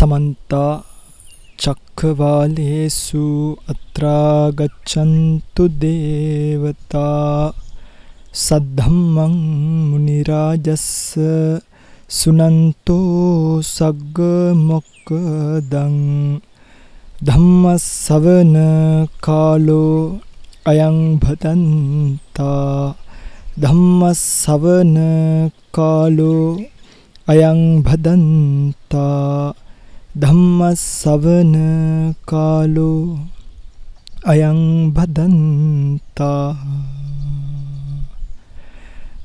සමන්තා චක්කවාලේසු අත්‍රා ගච්ඡන්තු දේවතා සද්ධම්මං මුනි රාජස්ස සුනන්තෝ සග්ග මොක්කදං ධම්මස්සවන කාලෝ අයං භදන්තා ධම්මස්සවන කාලෝ අයං භදන්තා ධම්මස්සවන කාලෝ අයං භදන්තා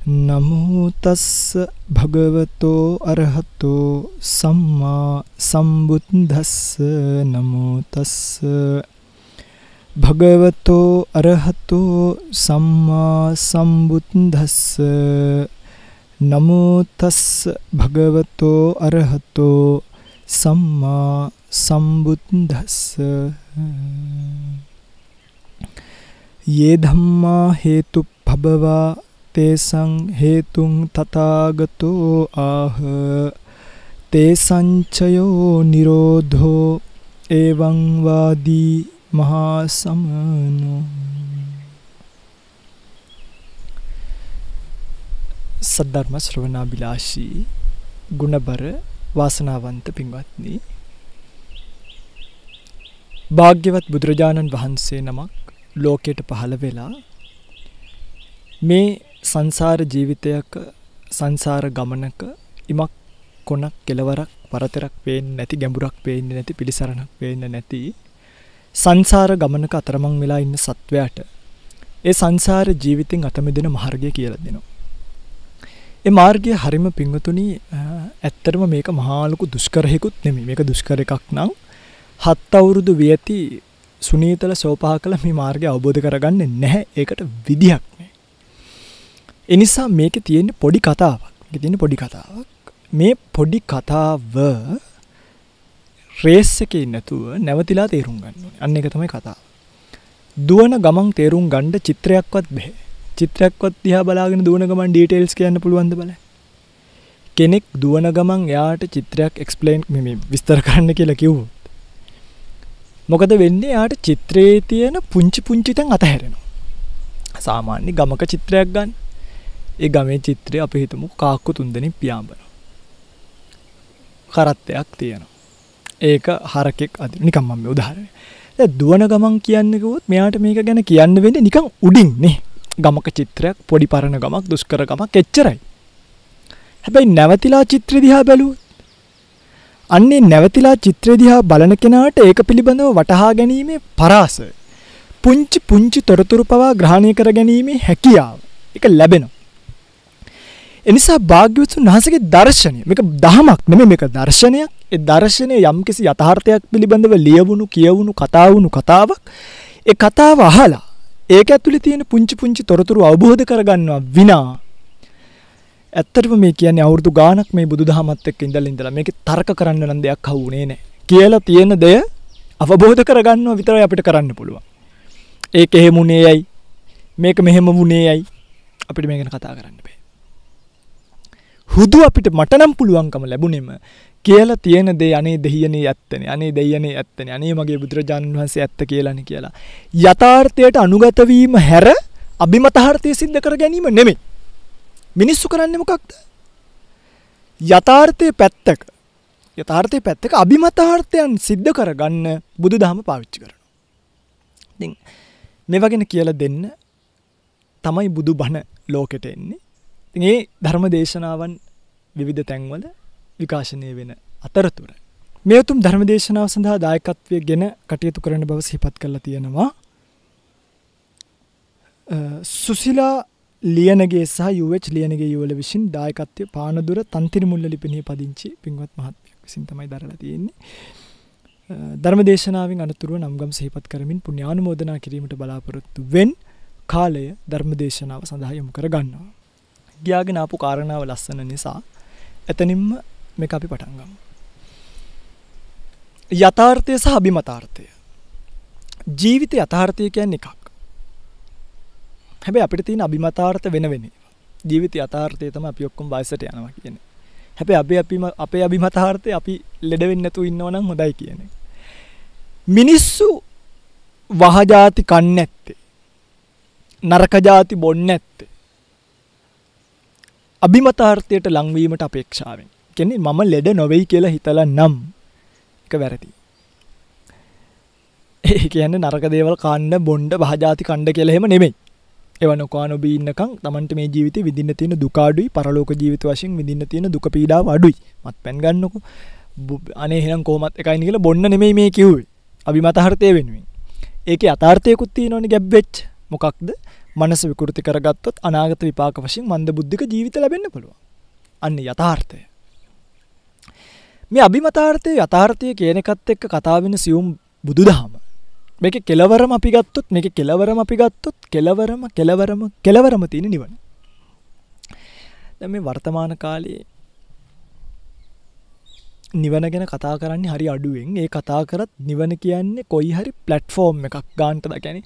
නමෝ තස්ස භගවතෝ අරහතෝ සම්මා සම්බුද්දස්ස. නමෝ තස්ස භගවතෝ අරහතෝ සම්මා සම්බුද්දස්ස. නමෝ තස්ස භගවතෝ අරහතෝ සම්මා සම්බුද්දස්ස. යේ ධම්මා හේතු භබවා තේසං හේතුං තථාගතෝ ආහ. තේසංචයෝ නිරෝධෝ එවං වාදී මහා සමනෝ සද්ධර්ම ශ්‍රවණාබිලාෂී ගුණබර වාසනාවන්ත පින්වත්නි භාග්‍යවත් බුදුරජාණන් වහන්සේ නමක් ලෝකයට පහළ වෙලා මේ සංසාර ජීවිතයක සංසාර ගමනක ඉමක් කොනක් කෙලවරක් පරතරක් පේන්නේ නැති ගැඹුරක් පේන්නේ නැති පිළිසරණක් පේන්නේ නැති සංසාර ගමනක අතරමං වෙලා ඉන්න සත්වයාට ඒ සංසාර ජීවිතෙන් අත මිදෙන මාර්ගය කියලා දෙනවා. ඒ මාර්ගය හරිම පිංගතුණි ඇත්තටම මේක මහා ලොකු දුෂ්කරහෙකුත් නෙමෙයි. මේක දුෂ්කර එකක් නම් හත් අවුරුදු වියති සුනීතල සෝපහ කළ මේ මාර්ගය අවබෝධ කරගන්නේ නැහැ. ඒකට විදිහක් නැහැ. ඒ නිසා මේකේ තියෙන පොඩි කතාවක්. මේකේ තියෙන පොඩි කතාවක්. මේ පොඩි කතාව රේස් එකේ නැතුව නැවතිලා තේරුම් ගන්න ඕනේ. අන්න ඒක තමයි කතාව. දුවන ගමන් තේරුම් ගන්න චිත්‍රයක්වත් බෑ. චිත්‍රයක්වත් දිහා බලාගෙන දුවන ගමන් ඩීටේල්ස් කියන්න පුළුවන්ද බලන්න. කෙනෙක් දුවන ගමන් එයාට චිත්‍රයක් එක්ස්ප්ලেইন මේ විස්තර කරන්න කියලා කිව්වොත් මොකද වෙන්නේ එයාට චිත්‍රයේ තියෙන පුංචි පුංචි තැන් අතහැරෙනවා. සාමාන්‍ය ගමක චිත්‍රයක් ගන්න. ඒ ගමේ චිත්‍රය අපි හිතමු කාක්කු තුන්දෙනෙක් පියාඹනවා. කරත්තයක් තියෙනවා. ඒක හරකෙක් අදින නිකම් මම මේ උදාහරණය. දැන් දුවන ගමන් කියන්නේ කිව්වොත් මෙයාට මේක ගැන කියන්න වෙන්නේ නිකන් උඩින් නේ. ගමක චිත්‍රයක් පොඩි පරණ ගමක් දුෂ්කර ගමක් එච්චරයි. හැබැයි නැවතිලා චිත්‍රය දිහා බැලුවොත් අන්නේ නැවතිලා චිත්‍රය දිහා බලන කෙනාට ඒක පිළිබඳව වටහා ගැනීමේ පරාස පුංචි පුංචි තොරතුරු පවා ග්‍රහණය කර ගැනීමේ හැකියාව ඒක ලැබෙනවා. එනිසා භාග්‍යවතුන් වහන්සේගේ දර්ශනය මේක දහමක් නෙමෙයි මේක දර්ශනයක්. ඒ දර්ශනය යම්කිසි යථාර්ථයක් පිළිබඳව ලියවුණු කියවුණු කතා වුණු කතාවක්. ඒ කතාව අහලා ඒක ඇතුලේ තියෙන පුංචි පුංචි තොරතුරු අවබෝධ කරගන්නවා විනා ඇත්තටම මේ කියන්නේ අවුරුදු ගාණක් මේ බුදුදහමත් එක්ක ඉඳලා ඉඳලා මේකේ තර්ක කරන්න නම් දෙයක් අහුුනේ නැහැ. කියලා තියෙන දෙය අවබෝධ කරගන්නවා විතරයි අපිට කරන්න පුළුවන්. ඒක එහෙම උනේ යයි මේක මෙහෙම වුනේ යයි අපිට මේක ගැන කතා කරන්න බෑ. හුදු අපිට මට නම් පුළුවන්කම ලැබුණෙම කියලා තියෙන දේ අනේ දෙහියනේ ඇත්තනේ අනේ දෙයියනේ ඇත්තනේ අනේ මගේ බුදුරජාණන් වහන්සේ ඇත්ත කියලානේ කියලා. යථාර්ථයට අනුගත වීම හැර අභිමතාර්ථය සිද්ධ කර ගැනීම නෙමෙයි. මිනිස්සු කරන්නේ මොකක්ද? යථාර්ථයේ පැත්තක යථාර්ථයේ පැත්තක අභිමතාර්ථයන් සිද්ධ කරගන්න බුදුදහම පාවිච්චි කරනවා. ඉතින් මේවා ගැන කියලා දෙන්න තමයි බුදු බණ ලෝකෙට එන්නේ. ඉතින් ඒ ධර්ම දේශනාවන් විවිධ තැන්වල විකාශනය වෙන අතරතුර. මේ උතුම් ධර්මදේශනාව සඳහා දායකත්වය ගෙන කටයුතු කරන බව සිහිපත් කරලා තියෙනවා. සුසිලා ලියනගේ සහ UH ලියනගේ යුවල විසින් දායකත්වය පානදුර තන්තිරි මුල්ල ලිපිනේ පදිංචි පින්වත් මහත්මයෙක් විසින් තමයි දරලා තියෙන්නේ. ධර්මදේශනාවෙන් අනතුරුව නම්ගම් සිහිපත් කරමින් පුණ්‍යානුමෝදනා කිරීමට බලාපොරොත්තු වෙන් කාලය ධර්මදේශනාව සඳහා යොමු කර ගන්නවා. ගියාගෙන ආපු කාරණාව ලස්සන නිසා එතනින්ම මේක අපි පටන් ගමු. යථාර්ථය සහ අභිමතාර්ථය. ජීවිතේ යථාර්ථය කියන්නේ එකක්. හැබැයි අපිට තියෙන අභිමතාර්ථ වෙන වෙන ඒවා. ජීවිතේ යථාර්ථය තමයි අපි ඔක්කොම වයසට යනවා කියන්නේ. හැබැයි අපි අපි අපේ අභිමතාර්ථය අපි ලෙඩ වෙන්නේ නැතුව ඉන්නව නම් හොඳයි කියන එක. මිනිස්සු වහජාති කන්නේ නැත්තේ. නරක ಜಾති බොන්නේ නැත්තේ. අභිමතාර්ථයට ලංවීමට අපේක්ෂාවෙන්. කියන්නේ මම ලෙඩ නොවේයි කියලා හිතලා නම් එක වැරදි. ඒ කියන්නේ නරක දේවල් කන්න බොණ්ඩ වහජාති කණ්ඩ කියලා එහෙම නෙමෙයි. ඒව නොකා නොබී ඉන්නකම් Tamanට මේ ජීවිතේ විඳින්න තියෙන දුක අඩුයි පරලෝක ජීවිත වශයෙන් විඳින්න තියෙන දුක පීඩාව අඩුයි. මත්පැන් ගන්නකො. අනේ එහෙනම් කොහොමත් එකයි කියලා බොන්න නෙමෙයි මේ කිව්වේ. අභිමතාර්ථය වෙනුවෙන්. ඒකේ යථාර්ථයකුත් තියෙනවනේ ගැබ් වෙච්ච. මොකක්ද? මනස විකෘති කරගත්තොත් අනාගත විපාක වශයෙන් මන්ද බුද්ධික ජීවිත ලැබෙන්න පුළුවන්. අන්න යථාර්ථය. මේ අභිමතාර්ථය යථාර්ථය කියන එකත් එක්ක කතා වෙන සියුම් බුදුදහම. මේක කෙලවරම අපි ගත්තොත් මේක කෙලවරම අපි ගත්තොත් කෙලවරම කෙලවරම කෙලවරම තියෙන නිවන. දැන් මේ වර්තමාන කාලේ නිවන ගැන කතා කරන්නේ හරි අඩුවෙන් ඒ කතා කරත් නිවන කියන්නේ කොයි හරි ප්ලට්ෆෝර්ම් එකක් ගාන්ට දකැන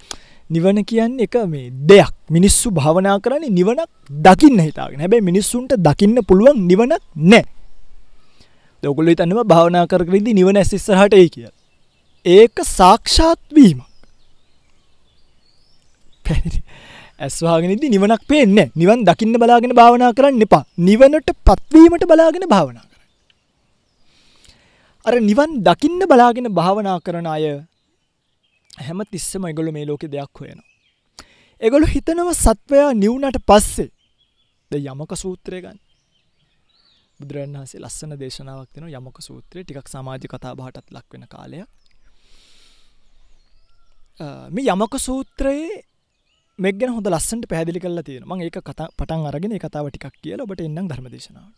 නිවන කියන්නේ එක මේ දෙයක් මිනිස්සු භාවනා කරන්නේ නිවනක් දකින්න හිතාගෙන හැබැයි මිනිස්සුන්ට දකින්න පුළුවන් නිවනක් නෑ දොකුල්ලි තන්නම භාවනා කරකරදි නිවන ඇසිස්සහට ඒ කිය ඒක සාක්ෂාත්වීමක් ඇස්වාගෙනදි නිවනක් පේන්නේ නිවන් දකින්න බලාගෙන භාවනා කරන්න එපා. නිවනට පත්වීමට බලාගෙන භාවනා කර අර නිවන් දකින්න බලාගෙන භාවනා කරන අය හැම තිස්සම එගොලු මේ ලෝකෙ දෙයක් හොයනවා. එගොලු හිතනව සත්වයා නිවුනට පස්සේ ද යමක සූත්‍රය ගන්න. බුදුරන් වහන්සේ ලස්සන දේශනාවක් දෙන යමක සූත්‍රය ටිකක් සමාජ කතා බහටත් ලක් වෙන කාලයක්. මේ යමක සූත්‍රයේ මෙක් ගැන හොඳ ලස්සන්ට පැදිලි කල්ලා තියෙන මං ඒක කතා පටන් අරගෙන කතාව ටිකක් කියලා ඔබට එන්නම් ධර්ම දේශනාවට.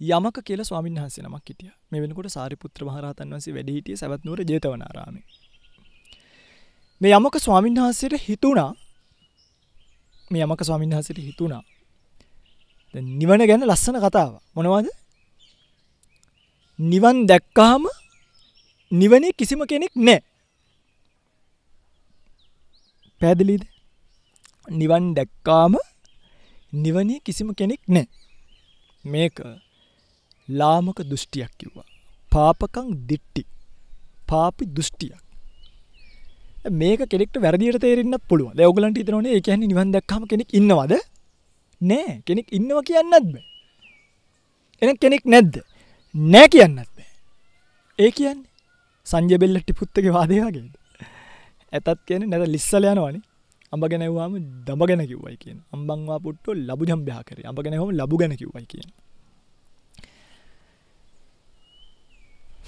යමක කියලා ස්වාමීන් වහන්සේ නමක් හිටිය මේ වෙනකොට සාරිපුත්‍ර මහරහතන් වහන්සේ වැඩ හිටියේ සවැත් නුවර ජේතවනාරාමේ. මේ යමක ස්වාමීන් වහන්සේට හිතුණා මේ යමක ස්වාමීන් වහන්සේට හිතුණා නිවන ගැන ලස්සන කතාව මොනවද? නිවන් දැක්කාම නිවනේ කිසිම කෙනෙක් නැහැ. පැහැදිලිද? නිවන් දැක්කාම නිවනේ කිසිම කෙනෙක් නැහැ. මේක ලාමක දෘෂ්ටියක් කිව්වා. පාපකං දිට්ටි. පාපි දෘෂ්ටියක්. මේක කෙනෙක්ට වැරදියට තේරෙන්නත් පුළුවන්. දැන් ඔයගලන්ට හිතනෝනේ ඒ කියන්නේ නිවන් දැක්කම කෙනෙක් ඉන්නවද? නෑ. කෙනෙක් ඉන්නවා කියන්නත් බෑ. එහෙනම් කෙනෙක් නැද්ද? නෑ කියන්නත් බෑ. ඒ කියන්නේ සංජය බෙල්ලට්ටි පුත්තගේ වාදය වගේද? ඇතත් කියන්නේ නැත ලිස්සල යනවනේ. අඹ ගැන ඇහුවාම දඹ ගැන කිව්වයි කියන. අම්බන් වා පුට්ටෝ ලබු ජම්බයා කරේ. අඹ ගැන ඇහුවම ලබු ගැන කිව්වයි කියන.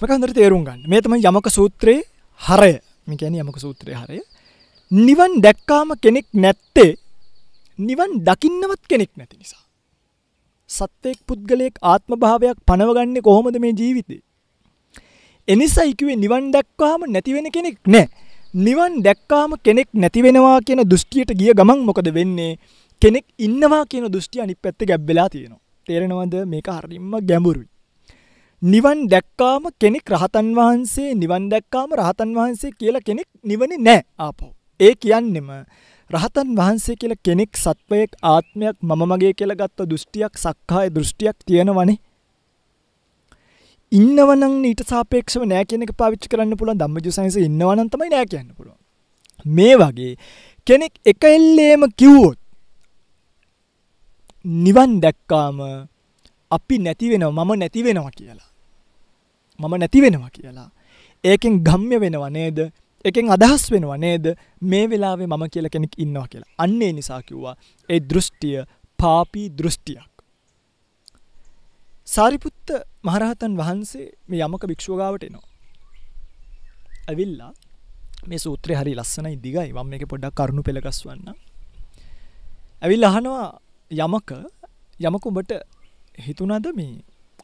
මකන්දර තේරුම් ගන්න. මේ තමයි යමක සූත්‍රයේ හරය. මේ කියන්නේ යමක සූත්‍රය හරය. නිවන් දැක්කාම කෙනෙක් නැත්තේ නිවන් දකින්නවත් කෙනෙක් නැති නිසා. සත්වයෙක් පුද්ගලයෙක් ආත්ම භාවයක් පනවගන්නේ කොහොමද මේ ජීවිතේ? එනිසා කිව්වේ නිවන් දැක්කාම නැති වෙන කෙනෙක් නැහැ. නිවන් දැක්කාම කෙනෙක් නැති වෙනවා කියන දෘෂ්ටියට ගිය ගමන් මොකද වෙන්නේ? කෙනෙක් ඉන්නවා කියන දෘෂ්ටිය අනිත් පැත්තේ ගැබ් වෙලා තියෙනවා. තේරෙනවද? මේක හරියම ගැඹුරුයි. නිවන් දැක්කාම කෙනෙක් රහතන් වහන්සේ නිවන් දැක්කාම රහතන් වහන්සේ කියලා කෙනෙක් නිවනේ නැහැ ආපහු. ඒ කියන්නෙම රහතන් වහන්සේ කියලා කෙනෙක් සත්වයක් ආත්මයක් මම මගේ කියලා ගත්ත දෘෂ්ටියක් සක්කාය දෘෂ්ටියක් තියෙනවනේ. ඉන්නවනම් ඊට සාපේක්ෂව නෑ කියන එක පාවිච්චි කරන්න පුළුවන් ධම්මජු සයන්ස් ඉන්නවනම් තමයි නෑ කියන්න පුළුවන්. මේ වගේ කෙනෙක් එක එල්ලේම කිව්වොත් නිවන් දැක්කාම අපි නැති වෙනවා මම නැති වෙනවා කියලා. මම නැති වෙනවා කියලා. ඒකෙන් ගම්ම්‍ය වෙනවා නේද? එකෙන් අදහස් වෙනවා නේද? මේ වෙලාවේ මම කියලා කෙනෙක් ඉන්නවා කියලා. අන්න ඒ නිසා කිව්වා ඒ දෘෂ්ටිය පාපී දෘෂ්ටියක්. සාරිපුත්ත මහරහතන් වහන්සේ මේ යමක භික්ෂුව ගාවට එනවා. ඇවිල්ලා මේ සූත්‍රය හරි ලස්සනයි දිගයි මම මේක පොඩ්ඩක් කරුණු පෙළ ගස්වන්න. ඇවිල්ලා අහනවා යමක යමක ඔබට හිතුණාද මේ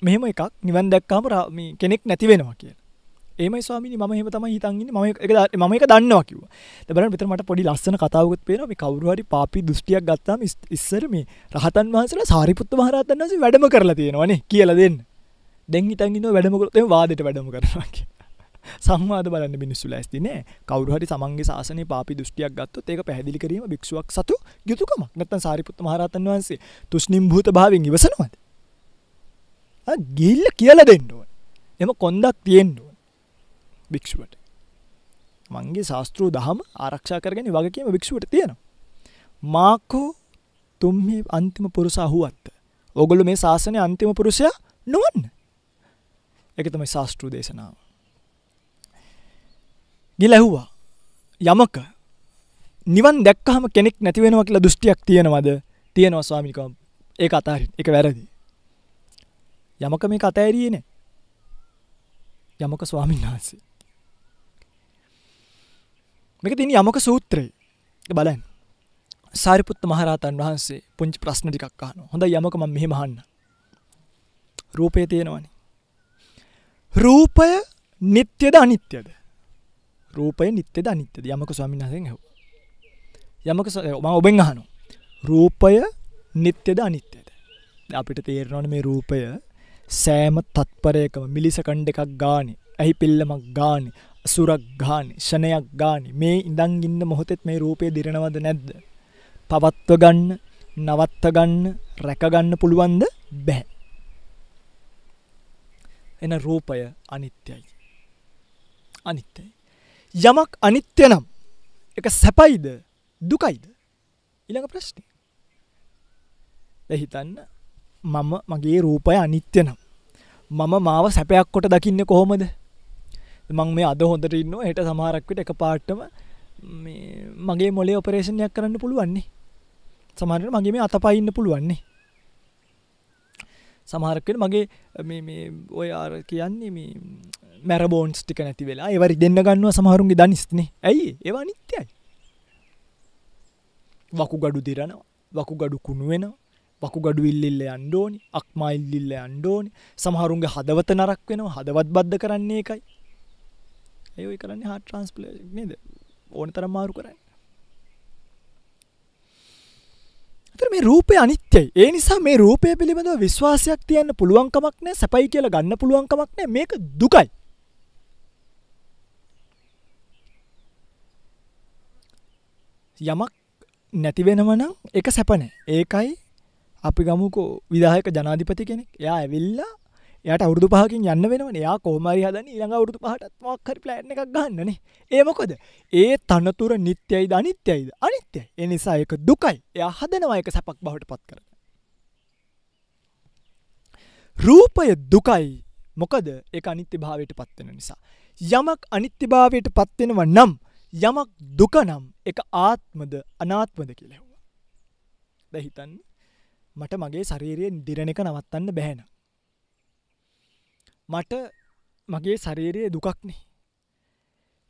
මෙහෙම එකක් නිවන් දැක්කාම කෙනෙක් නැති වෙනවා කියලා. ඒමයි ස්වාමීනි මම එහෙම තමයි හිතන් ඉන්නේ මම ඒක මම ඒක දන්නවා කිව්වා. දැන් බලන්න මෙතන මට පොඩි ලස්සන කතාවකුත් පේනවා මේ කවුරු හරි පාපී දෘෂ්ටියක් ගත්තාම ඉස්සර මේ රහතන් වහන්සේලා සාරිපුත්ත මහ රහතන් වහන්සේ වැඩම කරලා තියෙනවානේ කියලා දෙන්න. දැන් හිතන් ඉන්නවා වැඩම කරොත් එහෙම වාදෙට වැඩම කරනවා කියලා. සංවාද බලන්න මිනිස්සු ලෑස්ති නෑ. කවුරු හරි තමන්ගේ ශාසනයේ පාපී දෘෂ්ටියක් ගත්තොත් ඒක පැහැදිලි කිරීම භික්ෂුවක් සතු යුතුයකමක්. නැත්නම් සාරිපුත්ත මහ රහතන් වහන්සේ තුෂ්ණිම් භූත භාවයෙන් ඉවසනවද? ගිල්ල කියල දෙන්නුවන් එම කොන්දක් තියෙන්ඩුවන් භික්ෂුවට. මංගේ ශාස්තෘ දහම ආරක්ෂා කරගෙන වගකීම භික්ෂුවට තියෙනවා. මාකෝ තුම්හි අන්තිම පුරුසා හුවත්ත. ඔගොලු මේ ශාසනය අන්තිම පුරුෂය නොවන්න. එක තමයි ශාස්තෘ දේශනාව. ගිලැහුවා යමක නිවන් දැක්කහම කෙනෙක් නැතිවෙනවා කියලා දෘෂ්ටියක් තියෙනවද? තියෙනවා ස්වාමිකම් ඒ අතාරින්. එක වැරදි. යමක මේ කතෑරියේ නෑ. යමක ස්වාමීන් වහන්සේ. මේක තින යමක සූත්‍රය. බලන් සාරිපුත්ත මහරහතන් වහන්සේ පුංචි ප්‍රශ්න ටිකක් අහනවා. හොඳ යමක මම මෙහෙම අහන්න. රූපය තියෙනවනේ. රූපය නිට්ටයද අනිත්‍යද? රූපය නිත්‍යද අනිත්‍යද? යමක ස්වාමීන් වහන්සේගෙන් ඇහුවා. යමක මම ඔබෙන් අහනවා. රූපය නිත්‍යද අනිත්‍යද? අපිට තේරෙනවනේ මේ රූපය සෑම තත්පරයකම මිලිසකණ්ඩ එකක් ගානේ. ඇහි පිල්ලමක් ගානේ. අසුරක් ගානේ ෂණයක් ගානේ. මේ ඉඳන් ඉන්න මොහොතෙත් මේ රූපය දිරනවද නැද්ද? පවත්ව ගන්න නවත්ත ගන්න රැක ගන්න පුළුවන්ද බෑ එන රූපය අනිත්‍යයි. අනිත්‍යයි. යමක් අනිත්‍ය නම් එක සැපයිද දුකයිද? ඊළඟ ප්‍රශ්නේ හිතන්න මම මගේ රූපය අනිත්‍ය නම්. මම මාව සැපයක් කොට දකින්න කොහොමද? මං මේ අද හොඳට ඉන්න හෙට සමහරක්විට එක පාට්ටම මගේ මොලේ ඔපරේෂණයක් කරන්න පුළුවන්නේ. සමහරට මගේ මේ අතපයින්න පුළුවන්නේ. සමහරක්වෙන මගේ ඔය ආර කියන්නේ මේ මැරබෝන්ස් ටික නැති වෙලා ඒවරි දෙන්න ගන්නවා සමහරුන්ගේ දනිස්නේ. ඇයි? ඒවා නිත්‍යයි වකු ගඩු දිරනවා වකු ගඩු කුණු වෙනවා වකුගඩු ඉල්ලිල්ල අන්ඩෝනි අක්මා ඉල්ලිල්ල අන්ඩෝනි සමහරුන්ගේ හදවත නරක් වෙනවා හදවත් බද්ධ කරන්නේ එකයි ඒයි කරන්නේ හා ට්‍රන්ස්පල නේද? ඕන තරම් මාරු කරන්න. මේ රූපය අනිත්‍යයි. ඒ නිසා මේ රූපය පිළිබඳව විශ්වාසයක් තියන්න පුළුවන්කමක් නෑ සැපයි කියලා ගන්න පුළුවන්කමක් නෑ. මේක දුකයි. යමක් නැතිවෙනවනම් එක සැපනෑ ඒකයි අපි ගමුකෝ විදාහක ජනාධිපති කෙනෙක්. එයා ඇවිල්ලා යට අවුරදු පහකින් යන්න වෙනවන. එයා කෝමරි හදන ඊළඟ අවුරදු පහටත් මක්හරි ප්ලෑන් එකක් ගන්නනේ ඒමකොද ඒ තනතුර නිත්‍යයි අනිත්‍යයිද? අනිත්‍යයි. එනිසා එක දුකයි. එයා හදනවා එක සැපක් බවට පත් කර රූපය දුකයි. මොකද? ඒ අනිත්‍ය භාවයට පත්වෙන නිසා. යමක් අනිත්‍යභාවයට පත්වෙනව නම් යමක් දුක නම් එක ආත්මද අනාත්මද කියලෙව්වා දැහිතන්න මට මගේ ශරීරයෙන් දිරණ එක නවත්තන්න බැහැන. මට මගේ ශරීරයේ දුකක්නේ.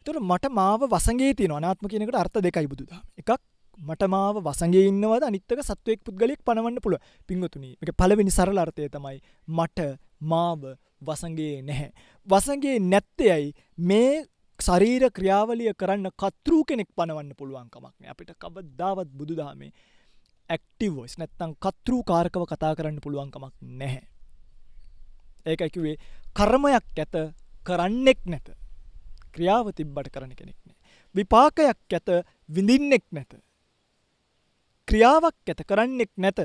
තුර මට මාව වසගේ තින අනාත්ම කියනකට අර්ථ දෙකයි බුදුද එකක් මට මාව වසගේ ඉන්නවද අනිත්තක සත්වයෙක් පුද්ගලෙක් පනවන්න පුළුව පිංගතුනි එක පලවෙනි සරල අර්ථය තමයි මට මාව වසගේ නැහැ. වසගේ නැත්තයයි මේ ශරීර ක්‍රියාවලිය කරන්න කතෘ කෙනෙක් පනවන්න පුළුවන්කමක්න අපිට කබද්දාවත් බුදුදාමේ ඇක්ටිවෝස් නැත්තං කතෘ කාරකව කතා කරන්න පුළුවන්කමක් නැහැ. ඒකයිකිවේ කර්මයක් ඇත කරන්නෙක් නැත ක්‍රියාව තිබ්බට කරන කෙනෙක් නෑ. විපාකයක් ඇත විඳින්නෙක් නැත. ක්‍රියාවක් ඇත කරන්නෙක් නැත.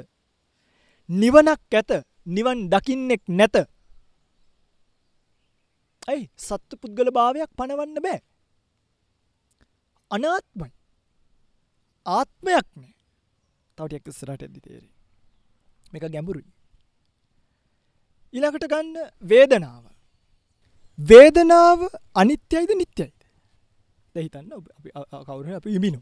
නිවනක් ඇත නිවන් දකින්නෙක් නැත. ඇයි සත්තු පුද්ගල භාවයක් පනවන්න බෑ. අනාත්මයි ආත්මයක් නෑ තවටයක් ඉස්සරට ඇදි තේරේ මේක ගැඹුරුයි ඊළඟට ගන්න වේදනාව. වේදනාව අනිත්‍යයිද නිත්‍යයිද දැහිතන්න කවුරු අප ඉබිනු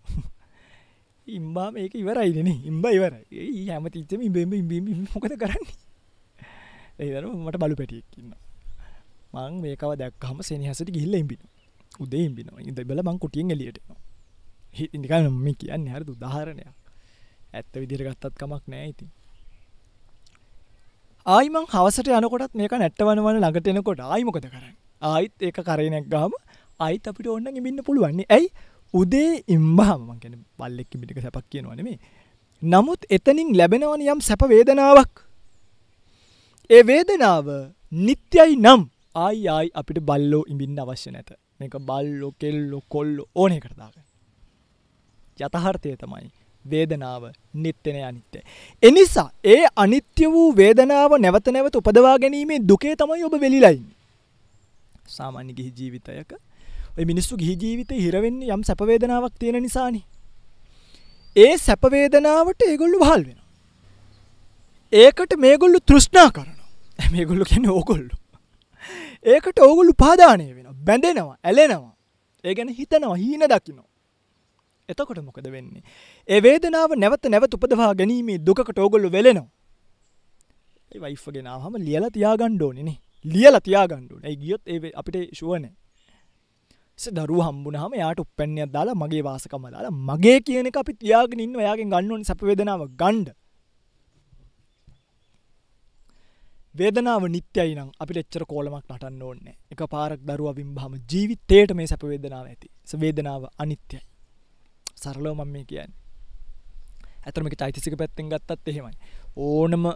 ඉම්බා මේක ඉවරයිදන ඉම්බ ඉවරයි. හැම තිච්චම ඉබෙම ඉබීම මොකද කරන්නේ? ඒදර මට බලු පැටියක්කින්න මං මේකව දැක්කහම සෙනහසට ගිල්ල ඉම්බින උදේ ඉම්බින ඉද බල මං කුටියෙන් එලියට හිනිකන්න මේ කියන්න හරදු? උදාහරණයක්. ඇත්ත විදිර ගත්තත් කමක් නෑ ඉතින්. ආයිමං හවසට යනකොටත් මේක නැට්ටවනවන ළඟට එනකොට ආයිමොකද කරන්න? ආයිත් ඒක කරනයක් ගාම අයිත් අපිට ඔන්න ඉමින්න පුළුවන්නේ ඇයි? උදේ ඉම්බාමකැන බල්ලෙක් මිටික සැපක් කියනවනෙමේ නමුත් එතනින් ලැබෙනවන යම් සැප වේදනාවක්. ඒ වේදනාව නිත්‍යයි නම් ආයි ආයි අපිට බල්ලෝ ඉමින්න අවශ්‍ය නැත. මේක බල්ලෝ කෙල්ලො කොල්ලො ඕනය කරදාග යතහර්ථය තමයි වේදනාව නිත්‍යනය අනිත්‍යයි. එනිසා ඒ අනිත්‍ය වූ වේදනාව නැවත නැවත උපදවා ගැනීමේ දුකේ තමයි ඔබ වෙලිලයින්. සාමාන්‍ය ගිහි ජීවිතයක ඔය මිනිස්සු ගිහි ජීවිතේ හිරවෙන්නේ යම් සැපවේදනාවක් තියෙන නිසානේ. ඒ සැපවේදනාවට ඒගොල්ලු වහල් වෙනවා. ඒකට මේගොල්ලු තෘෂ්ණා කරනවා. මේගොල්ලු කියන්නේ ඕගොල්ලු. ඒකට ඕගොල්ලු පාදානය වෙනවා. බැඳෙනවා, ඇලෙනවා. ඒ ගැන හිතනවා, හීන දකිනවා. එතකොට මොකද වෙන්නේ. ඒ වේදනාව නැවත නැවත උපදවා ගැනීමේ දුකට ඕගොල්ලු වෙලෙනවා. ඒ වයිෆ්ගෙන ආවම ලියලා තියාගන්න ඕනේ නේ. ලියලා තියාගන්න ඕනේ. ඒ ගියොත් ඒ අපිට ෂුවර් නෑ. ස දරුව හම්බුනහම යාට උප්පැන්නයක් දාලා මගේ වාසකම දාලා මගේ කියන එක අපි තියාගෙන ඉන්න ඔයාගෙන් ගන්න ඕනේ සැප වේදනාව ගන්න. වේදනාව නිත්‍යයි නම් අපිට එච්චර කෝලමක් නටන්න ඕනේ. එක පාරක් දරුවා බිම්බහම ජීවිතේට මේ සැප වේදනාව ඇති. වේදනාව අනිත්‍යයි. සරලව මම මේ කියන්නේ. ඇත්තටම මේක චෛතසික පැත්තෙන් ගත්තත් එහෙමයි. ඕනම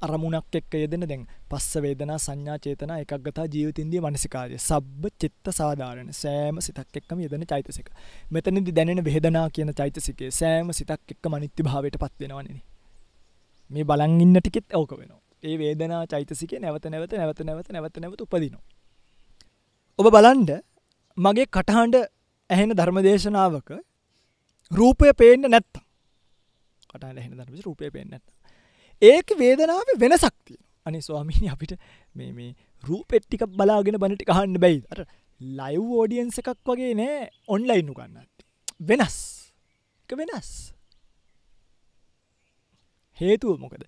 අරමුණක් එක්ක යෙදෙන දැන් පස්ස වේදනා සංඥා චේතනා එකග්ගතා ජීවිතින්දී මනසිකාර්ය සබ්බ චිත්ත සාධාරණ සෑම සිතක් එක්කම යෙදෙන චෛතසික. මෙතනදී දැනෙන වේදනා කියන චෛතසිකයේ සෑම සිතක් එක්කම අනිත්‍ය භාවයට පත් වෙනවනේ. මේ බලන් ඉන්න ටිකෙත් ඕක වෙනවා. ඒ වේදනා චෛතසිකේ නැවත නැවත නැවත නැවත නැවත නැවත උපදිනවා. ඔබ බලන්න මගේ කටහඬ ඇහෙන ධර්මදේශනාවක රූපය පේන්න නැත්තම්. කටහඬ ඇහෙන ධර්මදේශ රූපය පේන්න නැත්තම්. ඒක වේදනාව වෙනසක් තියෙන අනි ස්වාමීනි අපිට මේ මේ රූපෙට්ටික බලාගෙන බනටි අහන්න බැයි අර ලයිව් ෝඩියන්ස එකක් වගේ නෑ ඔන්ලයින්නු ගන්නට වෙනස්. වෙනස්. හේතුව මොකද?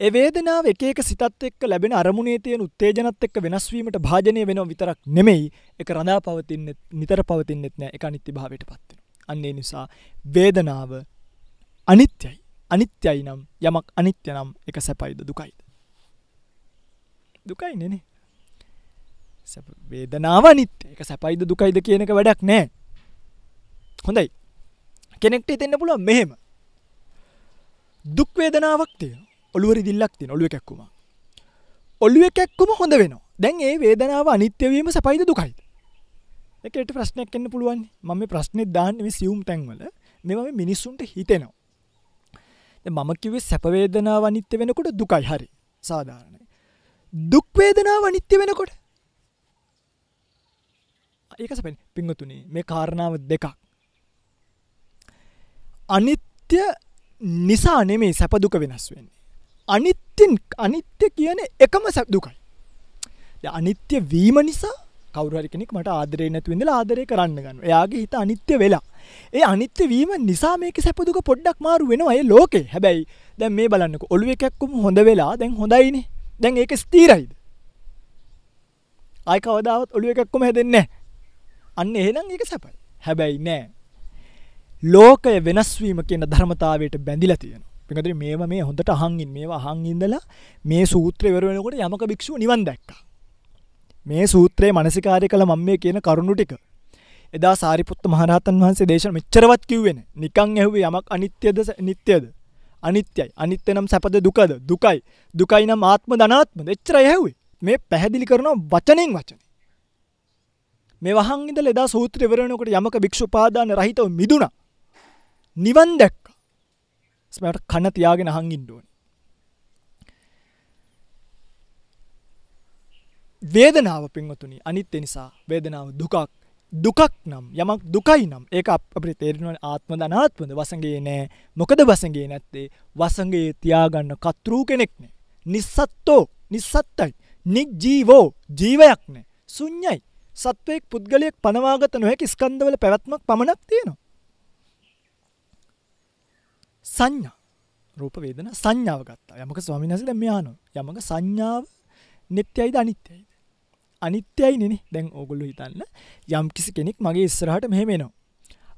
එවේදනාව එක සිතත් එක්ක ලැබෙන අරමුණේ තියෙන උත්තේජනත් එක්ක වෙනස්වීමට භාජනය වෙන විතරක් නෙමෙයි එක රඳා පවතින්න නිතර පවතින්නෙත් නෑ එක අනිත්‍ය භාවයට පත්වෙන අන්නේ නිසා වේදනාව අනිත්‍යයි. අනිත්‍යයි නම් යමක් අනිත්‍ය නම් එක සැපයිද? දුකයිද. දුකයි නෙනේ වේදනාව අනිත්‍ය එක සැපයිද? දුකයිද කියන එක වැඩක් නෑ. හොඳයි. කෙනෙක්ට හිතෙන්න පුළුවන් මෙහෙම. දුක් වේදනාවක් තියෙන ඔළුවරි දිල්ලක් තියෙන ඔළුව කැක්කුම ඔළුව කැක්කුම හොඳ වෙනවා. දැන් ඒ වේදනාව අනිත්‍යවීම සැපයිද? දුකයිද? එකට ප්‍රශ්නයක් එන්න පුළුවන් මම ප්‍රශ්නෙත් දාන්න මේ සියුම් තැන්වල මෙම මිනිස්සුන්ට හිතෙනවා මම කිව්වේ සැප වේදනාව අනිත්‍ය වෙනකොට දුකයි හරි සාධාරණයි. දුක් වේදනාව අනිත්‍ය වෙනකොට ඒක සපෙන් පිංගතුනි මේ කාරණාව දෙකක්. අනිත්‍ය නිසා නෙමේ සැප දුක වෙනස් වෙන්නේ. අනිත්‍යෙන් අනිත්‍ය කියන එකම සැප දුකයි. අනිත්‍ය වීම නිසා කවුරුහරි කෙනෙක් මට ආදරේ නැතුව ඉඳලා ආදරේ කරන්න ගන්නවා. එයාගේ හිත අනිත්‍ය වෙලා. ඒ අනිත්‍ය වීම නිසා මේක සැප දුක පොඩ්ඩක් මාරු වෙනවා. ඒ ලෝකේ. හැබැයි දැන් මේ බලන්නකෝ ඔළුවේ කැක්කුම හොඳ වෙලා දැන් හොඳයිනේ. දැන් ඒක ස්ථිරයිද? ආයි කවදාවත් ඔළුවේ කැක්කුම හැදෙන්නේ නැහැ. අන්න එහෙනම් ඒක සැපයි. හැබැයි නෑ. ලෝකය වෙනස් වීම කියන ධර්මතාවයට බැඳිලා තියෙනවා. පිටකදී මේව මේ හොඳට අහන් ඉන්න මේවා අහන් ඉඳලා මේ සූත්‍රය ඉවර වෙනකොට යමක භික්ෂුව නිවන් දැක්කා. මේ සූත්‍රයේ මනසිකාරය කළ මම මේ කියන කරුණු ටික. එදා සාරිපුත්ත මහරහතන් වහන්සේ දේශන මෙච්චරවත් කිව්වෙන නිකං ඇහුවේ යමක් අනිත්‍යද නිත්‍යද? අනිත්‍යයි. අනිත්‍ය නම් සැපද දුකද? දුකයි. දුකයි නම් ආත්ම ධනාත්ම එච්චර ඇහුවේ. මේ පැහැදිලි කරනවා වචනෙන් වචන. මේ වහන් ඉඳලා එදා සූත්‍රය ඉවරනකොට යමක භික්ෂු පාදාන රහිතව මිදුණා. නිවන් දැක්කා. ස්මයට කන තියාගෙන අහන් ඉන්න ඕනේ. වේදනාව පින්වතුනි අනිත්‍ය නිසා වේදනාව දුකක්. දුකක් නම් යමක් දුකයි නම් ඒක අපිට තේරෙනවා ආත්ම දනාත්මද වසඟේ නෑ. මොකද වසඟේ නැත්තේ? වසඟේ තියාගන්න කතෘ කෙනෙක් නෑ. නිස්සත්තෝ නිස්සත්තයි. නිජීවෝ ජීවයක් නෑ. ශුන්‍යයි. සත්වයෙක් පුද්ගලයෙක් පනවාගත නොහැකි ස්කන්ධවල පැවැත්මක් පමණක් තියෙනවා. සංඥා. රූප වේදනා සංඥාව ගත්තා. යමක ස්වාමීන් වහන්සේ දැන් මෙහානෝ යමක සංඥාව නිත්‍යයිද අනිත්‍යයිද අනිත්‍යයි නෙනේ දැන් ඕගොල්ලෝ හිතන්න යම් කිසි කෙනෙක් මගේ ඉස්සරහට මෙහෙම එනවා.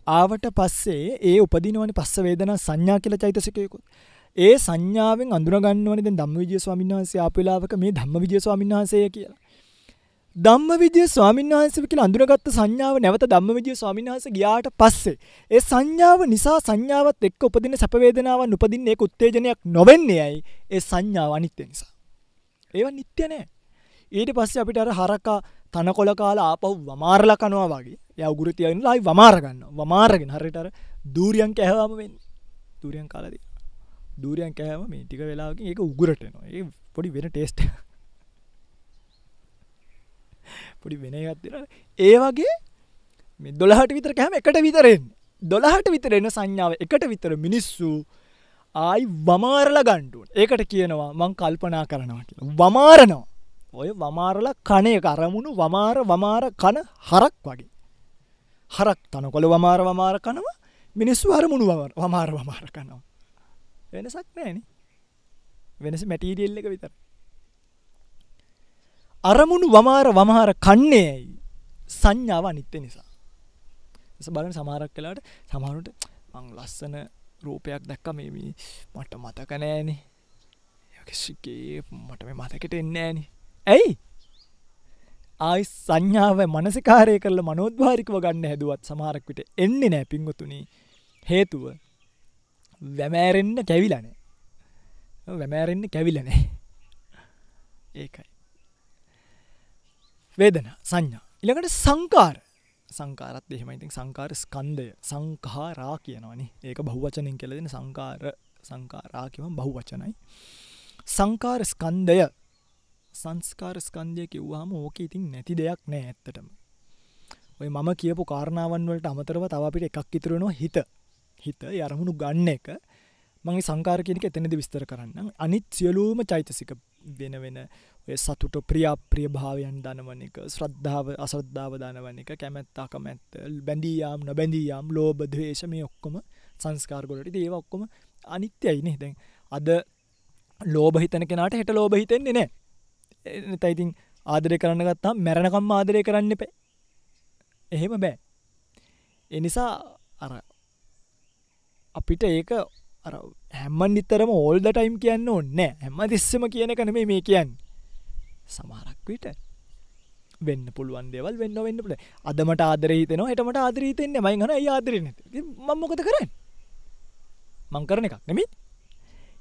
ආවට පස්සේ ඒ උපදිනවනේ පස්ස වේදනා සංඥා කියලා චෛතසිකයකුත්. ඒ සංඥාවෙන් අඳුරගන්නවනේ දැන් ධම්මවිජය ස්වාමීන් වහන්සේ ආපු වෙලාවක මේ ධම්මවිජය ස්වාමීන් වහන්සේ කියලා. ධම්මවිජය ස්වාමීන් වහන්සේ කියලා අඳුරගත්ත සංඥාව නැවත ධම්මවිජය ස්වාමීන් වහන්සේ ගියාට පස්සේ ඒ සංඥාව නිසා සංඥාවත් එක්ක උපදින සැප වේදනාවන් උපදින්නේ ඒක උත්තේජනයක් නොවෙන්නේ ඇයි? ඒ සංඥාව අනිත්‍ය නිසා. ඒවා නිට්ටය නෑ. ඊට පස්සේ අපිට අර හරකා තනකොළ කාලා ආපහු වමාරලා කනවා වගේ. එයා උගුරු තියාගෙන ආයි වමාර ගන්නවා. වමාරගෙන හරියට අර දූරියන් කැහවම වෙන්නේ. දූරියන් කාලද දූරියන් කෑම මේ ටික වෙලාකින් ඒක උගුරටනවා ඒ පොඩි වෙන ටේස්ට පොඩි වෙන ගත්තිර ඒ වගේ මේ දොළහට විතර කෑම එකට විතරෙන් දොළහට විතර එන සංඥාව එකට විතර මිනිස්සු ආයි වමාරල ගණ්ඩුවන් ඒකට කියනවා මං කල්පනා කරනවා කියලා. වමාරනවා. ඔය වමාරල කනය කරමුණු වමාර වමාර කන හරක් වගේ. හරක් තනකොළ වමාර වමාර කනවා මිනිස්සු අරමුණු වමාර වමාර වමාර කනවා. වෙනසක් නෑන වෙනස මැටීඩියල්ල එක විතර අරමුණු වමාර වමහාර කන්නේ ඇයි? සංඥාව අනිත්‍ය නිසා. බලන සමාරක් කලාට සමහරුට මං ලස්සන රූපයක් දැක්ක. මේ මට මතක නෑනේ. යකසිගේ මට මේ මතකට එන්න ෑනේ ඇයි? ආයි සංඥාව මනසිකාරය කරල මනෝද්වාරිකව ගන්න හැදුවත් සමහරක්විට එන්නේ නෑ පිංගොතුනි හේතුව වැමෑරෙන්න්න කැවිලනේ වැමෑරෙන්න්න කැවිලනේ ඒකයි. වේදන සංඥා. ඉළඟට සංකාර. සංකාරත් එහෙමයිතින් සංකාර ස්කන්දය සංකාරා කියනවනි ඒක බහුවචනින් කෙලෙන සංකාර සංකාරාකිවම් බහු වචනයි සංකාර ස්කන්දය සංස්කාර ස්කන්දය කිව්වාම ඕක ඉතින් නැති දෙයක් නෑ ඇත්තටම. ඔය මම කියපු කාරණාවන් වලට අමතරව තවපිට එකක් ඉතුරෙනවා හිත. හිත යරමුණු ගන්න එක. මගේ සංකාර කෙනෙක එතනද විස්තර කරන්න අනිත් සියලූම චෛතසික වෙන වෙන ඔය සතුට ප්‍රියප්‍රිය භාවයන් දනවන එක ශ්‍රද්ධාව අසද්ධාව දනවන එක කැමැත්තා කමැත්ත බැඳීයාම් නොබැඳීයාම් ලෝබ දවේශ මේ ඔක්කොම සංස්කාරගොලට ඒව ඔක්කොම අනිත්‍යයිනේ දැන් අද ලෝබ හිතන කෙනට හෙට ලෝබ හිතෙන්නේ නෑ. තයිතින් ආදරය කරන්න ගත්තා මැරණකම් ආදරය කරන්න එපේ. එහෙම බෑ. එනිසා අර අපිට ඒක අර හැම්මන් නිතරම ඕල්ද ටයිම් කියන්න ඕන්න හැම තිස්සම කියන කන මේ කියන්න. සමාරක් විට වෙන්න පුළුවන් දෙවල් වෙන්න වෙන්න පුළ අදමට ආදරහිතන හටමට ආදරීතෙන්නේ මයි හන ආදරන මංමොකද කරන්න? මං කරන එකක් නෙමි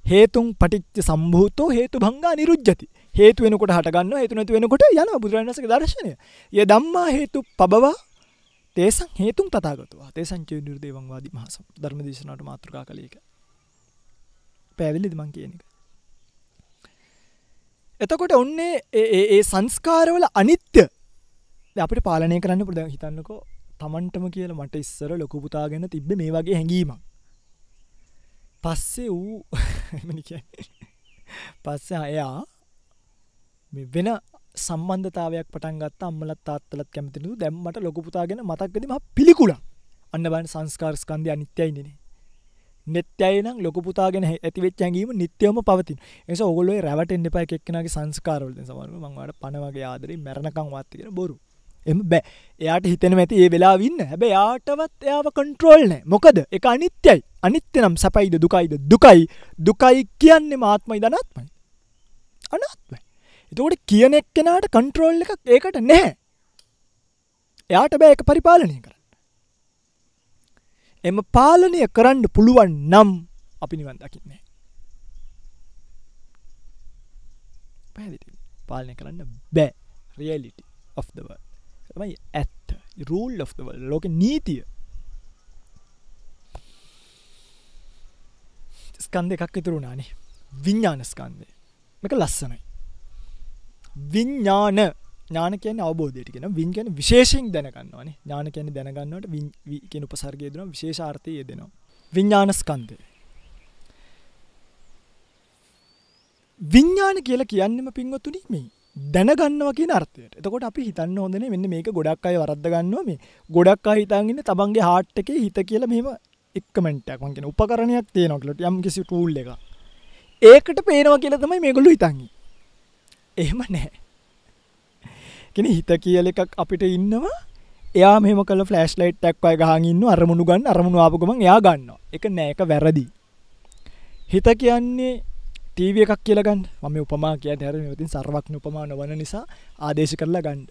හේතුන් පටිච්ච සම්භූතෝ හේතු භංගා නිරුජ්ජති. හේතු වෙනකොට හටගන්න හේතු නැති වෙනකොට යන බුදුරණසක දර්ශනය. ය දම්මා හේතු පබවා තේසං හේතුන් තතාගතුවා තේසංචය නිර්දේවංවාදී මහසම් ධර්ම දේශනට මාතෘකා කළේක පැවිලිදි මං කියන එක එතකොට ඔන්නේ ඒ සංස්කාරවල අනිත්‍ය. අපිට පාලනය කරන්න පුද හිතන්නකෝ තමන්ටම කියල මට ඉස්සර ලොකුපුතා ගැන තිබ්බ මේ වගේ හැඟීමක්. පස්සේ වූ පස්ස අයා වෙන සම්බන්ධතාවයක් පටන් ගත් අම්මලත් තාත්තලත් කැමතිනු දැම්මට ලොකුපුතාගෙන මතක්කදම පිළිකුල අන්න බන් සංස්කාර්ස්කන්ධය අනිත්‍යයි නෙනේ නෙත්‍යයි නම් ලොක පුතාගෙන ඇතිවෙච් ඇඟීම නිත්‍යම පවතින්. එස ඔගොල රැවට එන්න පයි එක්නගේ සංස්කාරවල සමර මංවට පනවගේ ආදරේ මැරණකං වාත්තිකෙන බොරු. එම බෑ. එයාට හිතන ඇති ඒ වෙලා වන්න හැබ යාටවත් එයාව කන්ට්‍රෝල්නෑ මොකද? එක අනිත්‍යයි. අනිත්‍ය නම් සැපයිද දුකයිද? දුකයි. දුකයි කියන්නේ මාත්මයි දනත්මයි අනත්මයි? එතකොට කියන එක්කෙනාට කන්ට්‍රෝල් එකක් ඒකට නැහැ. එයාට බෑ එක පරිපාලනය කර එම පාලනය කරන්න පුළුවන් නම් අපි නිවන් දකින්නේ. පැදිි පාලනය කරන්න බෑ. Reality of the world. තමයි ඇත්ත. Rule of the world. ලෝක නීතිය. ස්කන්ධ එකක් ඉතුරුණානේ විඤ්ඥාන ස්කන්දය මේක ලස්සනයි. විඤ්ඥාන ඥාන කියන අවබෝධයට කියෙන වින් කියන විශේෂෙන් දැනගන්නවනේ ඥාන කියන දැනගන්නවට කියන උපසර්ගය දෙන විශේෂාර්ථය යෙදෙනවා. විඤ්ඥානස්කන්දය. විඤ්ඥාන කියලා කියන්නම පින්වතුනි මේ දැනගන්නවා කියන අර්ථයට. එතකොට අපි හිතන්න හොඳන මෙන්න මේක ගොඩක් අය වරද්ද ගන්නවා මේ ගොඩක් අය හිතාගන්න තබන්ගේ හාට් එක හිත කියල මෙම එක්කමෙන්ටක් වන්ගෙන උපකරණයක් තියෙනොකලට යම් කිසි ටූල් එක ඒකට පේනවා කියල තමයි මේගොලු හිතන්නේ එහෙම නෑ කෙන හිත කියල එකක් අපිට ඉන්නවා. එයා මෙම කල ෆලස්් ලයිට් ටක්වයි ගහගන්න අරමුණු ගන්න අරමුණු ආපුගම යා ගන්න එක නෑක වැරදි. හිත කියන්නේ ටීව එකක් කියලගන්න මම උපමා කිය හැර තින් සරවක්න උපමාන වන නිසා ආදේශ කරලා ගන්න.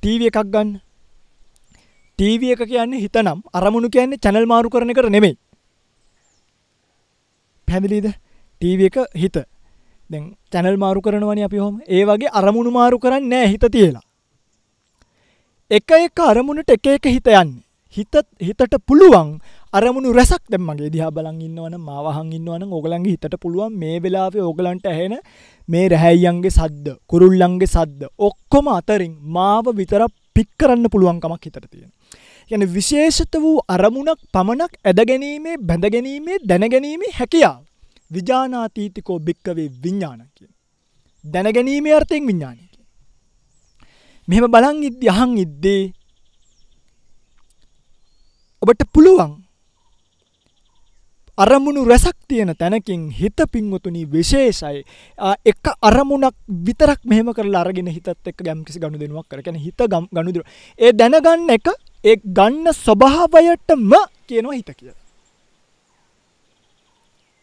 ටීව එකක් ගන්න. ටීව එක කියන්නේ හිතනම්. අරමුණු කියන්නේ චැනල් මාරු කරන කර නෙමෙයි. පැදිලිද ටීව එක හිත. දැන් චැනල් මාරු කරනවනි අපි හොම ඒ වගේ අරමුණු මාරු කරන්න නෑ හිත තියලා. එක එක අරමුණට එක එක හිත යන්නේ. හිත හිතට පුළුවන් අරමුණු රැසක් දැන් මගේ දිහා බලන් ඉන්නවනම් මාව අහන් ඉන්නවනම් ඕගලන්ගේ හිතට පුළුවන් මේ වෙලාවේ ඕගලන්ට ඇහෙන මේ රැහැයියන්ගේ සද්ද කුරුල්ලන්ගේ සද්ද ඔක්කොම අතරින් මාව විතරක් පික් කරන්න පුළුවන් කමක් හිතට තියෙනවා. කියන්නේ විශේෂිත වූ අරමුණක් පමණක් ඇදගැනීමේ බැඳගැනීමේ දැනගැනීමේ හැකියාව. විජානාතීතිකෝ භික්කවේ විඤ්ඥාන කියන. දැනගැනීමේ අර්ථයෙන් විඤ්ඥානය කිය. මෙහෙම බලන් ඉද්දි අහන් ඉද්දේ ඔබට පුළුවන් අරමුණු රැසක් තියෙන තැනකින් හිත පින්වතුනි විශේෂයි එක අරමුණක් විතරක් මෙහෙම කරලා අරගෙන හිතත් එක්ක ගැම්කිසි ගනුදෙනුවක් කරගෙන හිත ගනුදෙනු ඒ දැනගන්න එක ඒ ගන්න ස්වභාවයටම කියනවා හිත කියලා.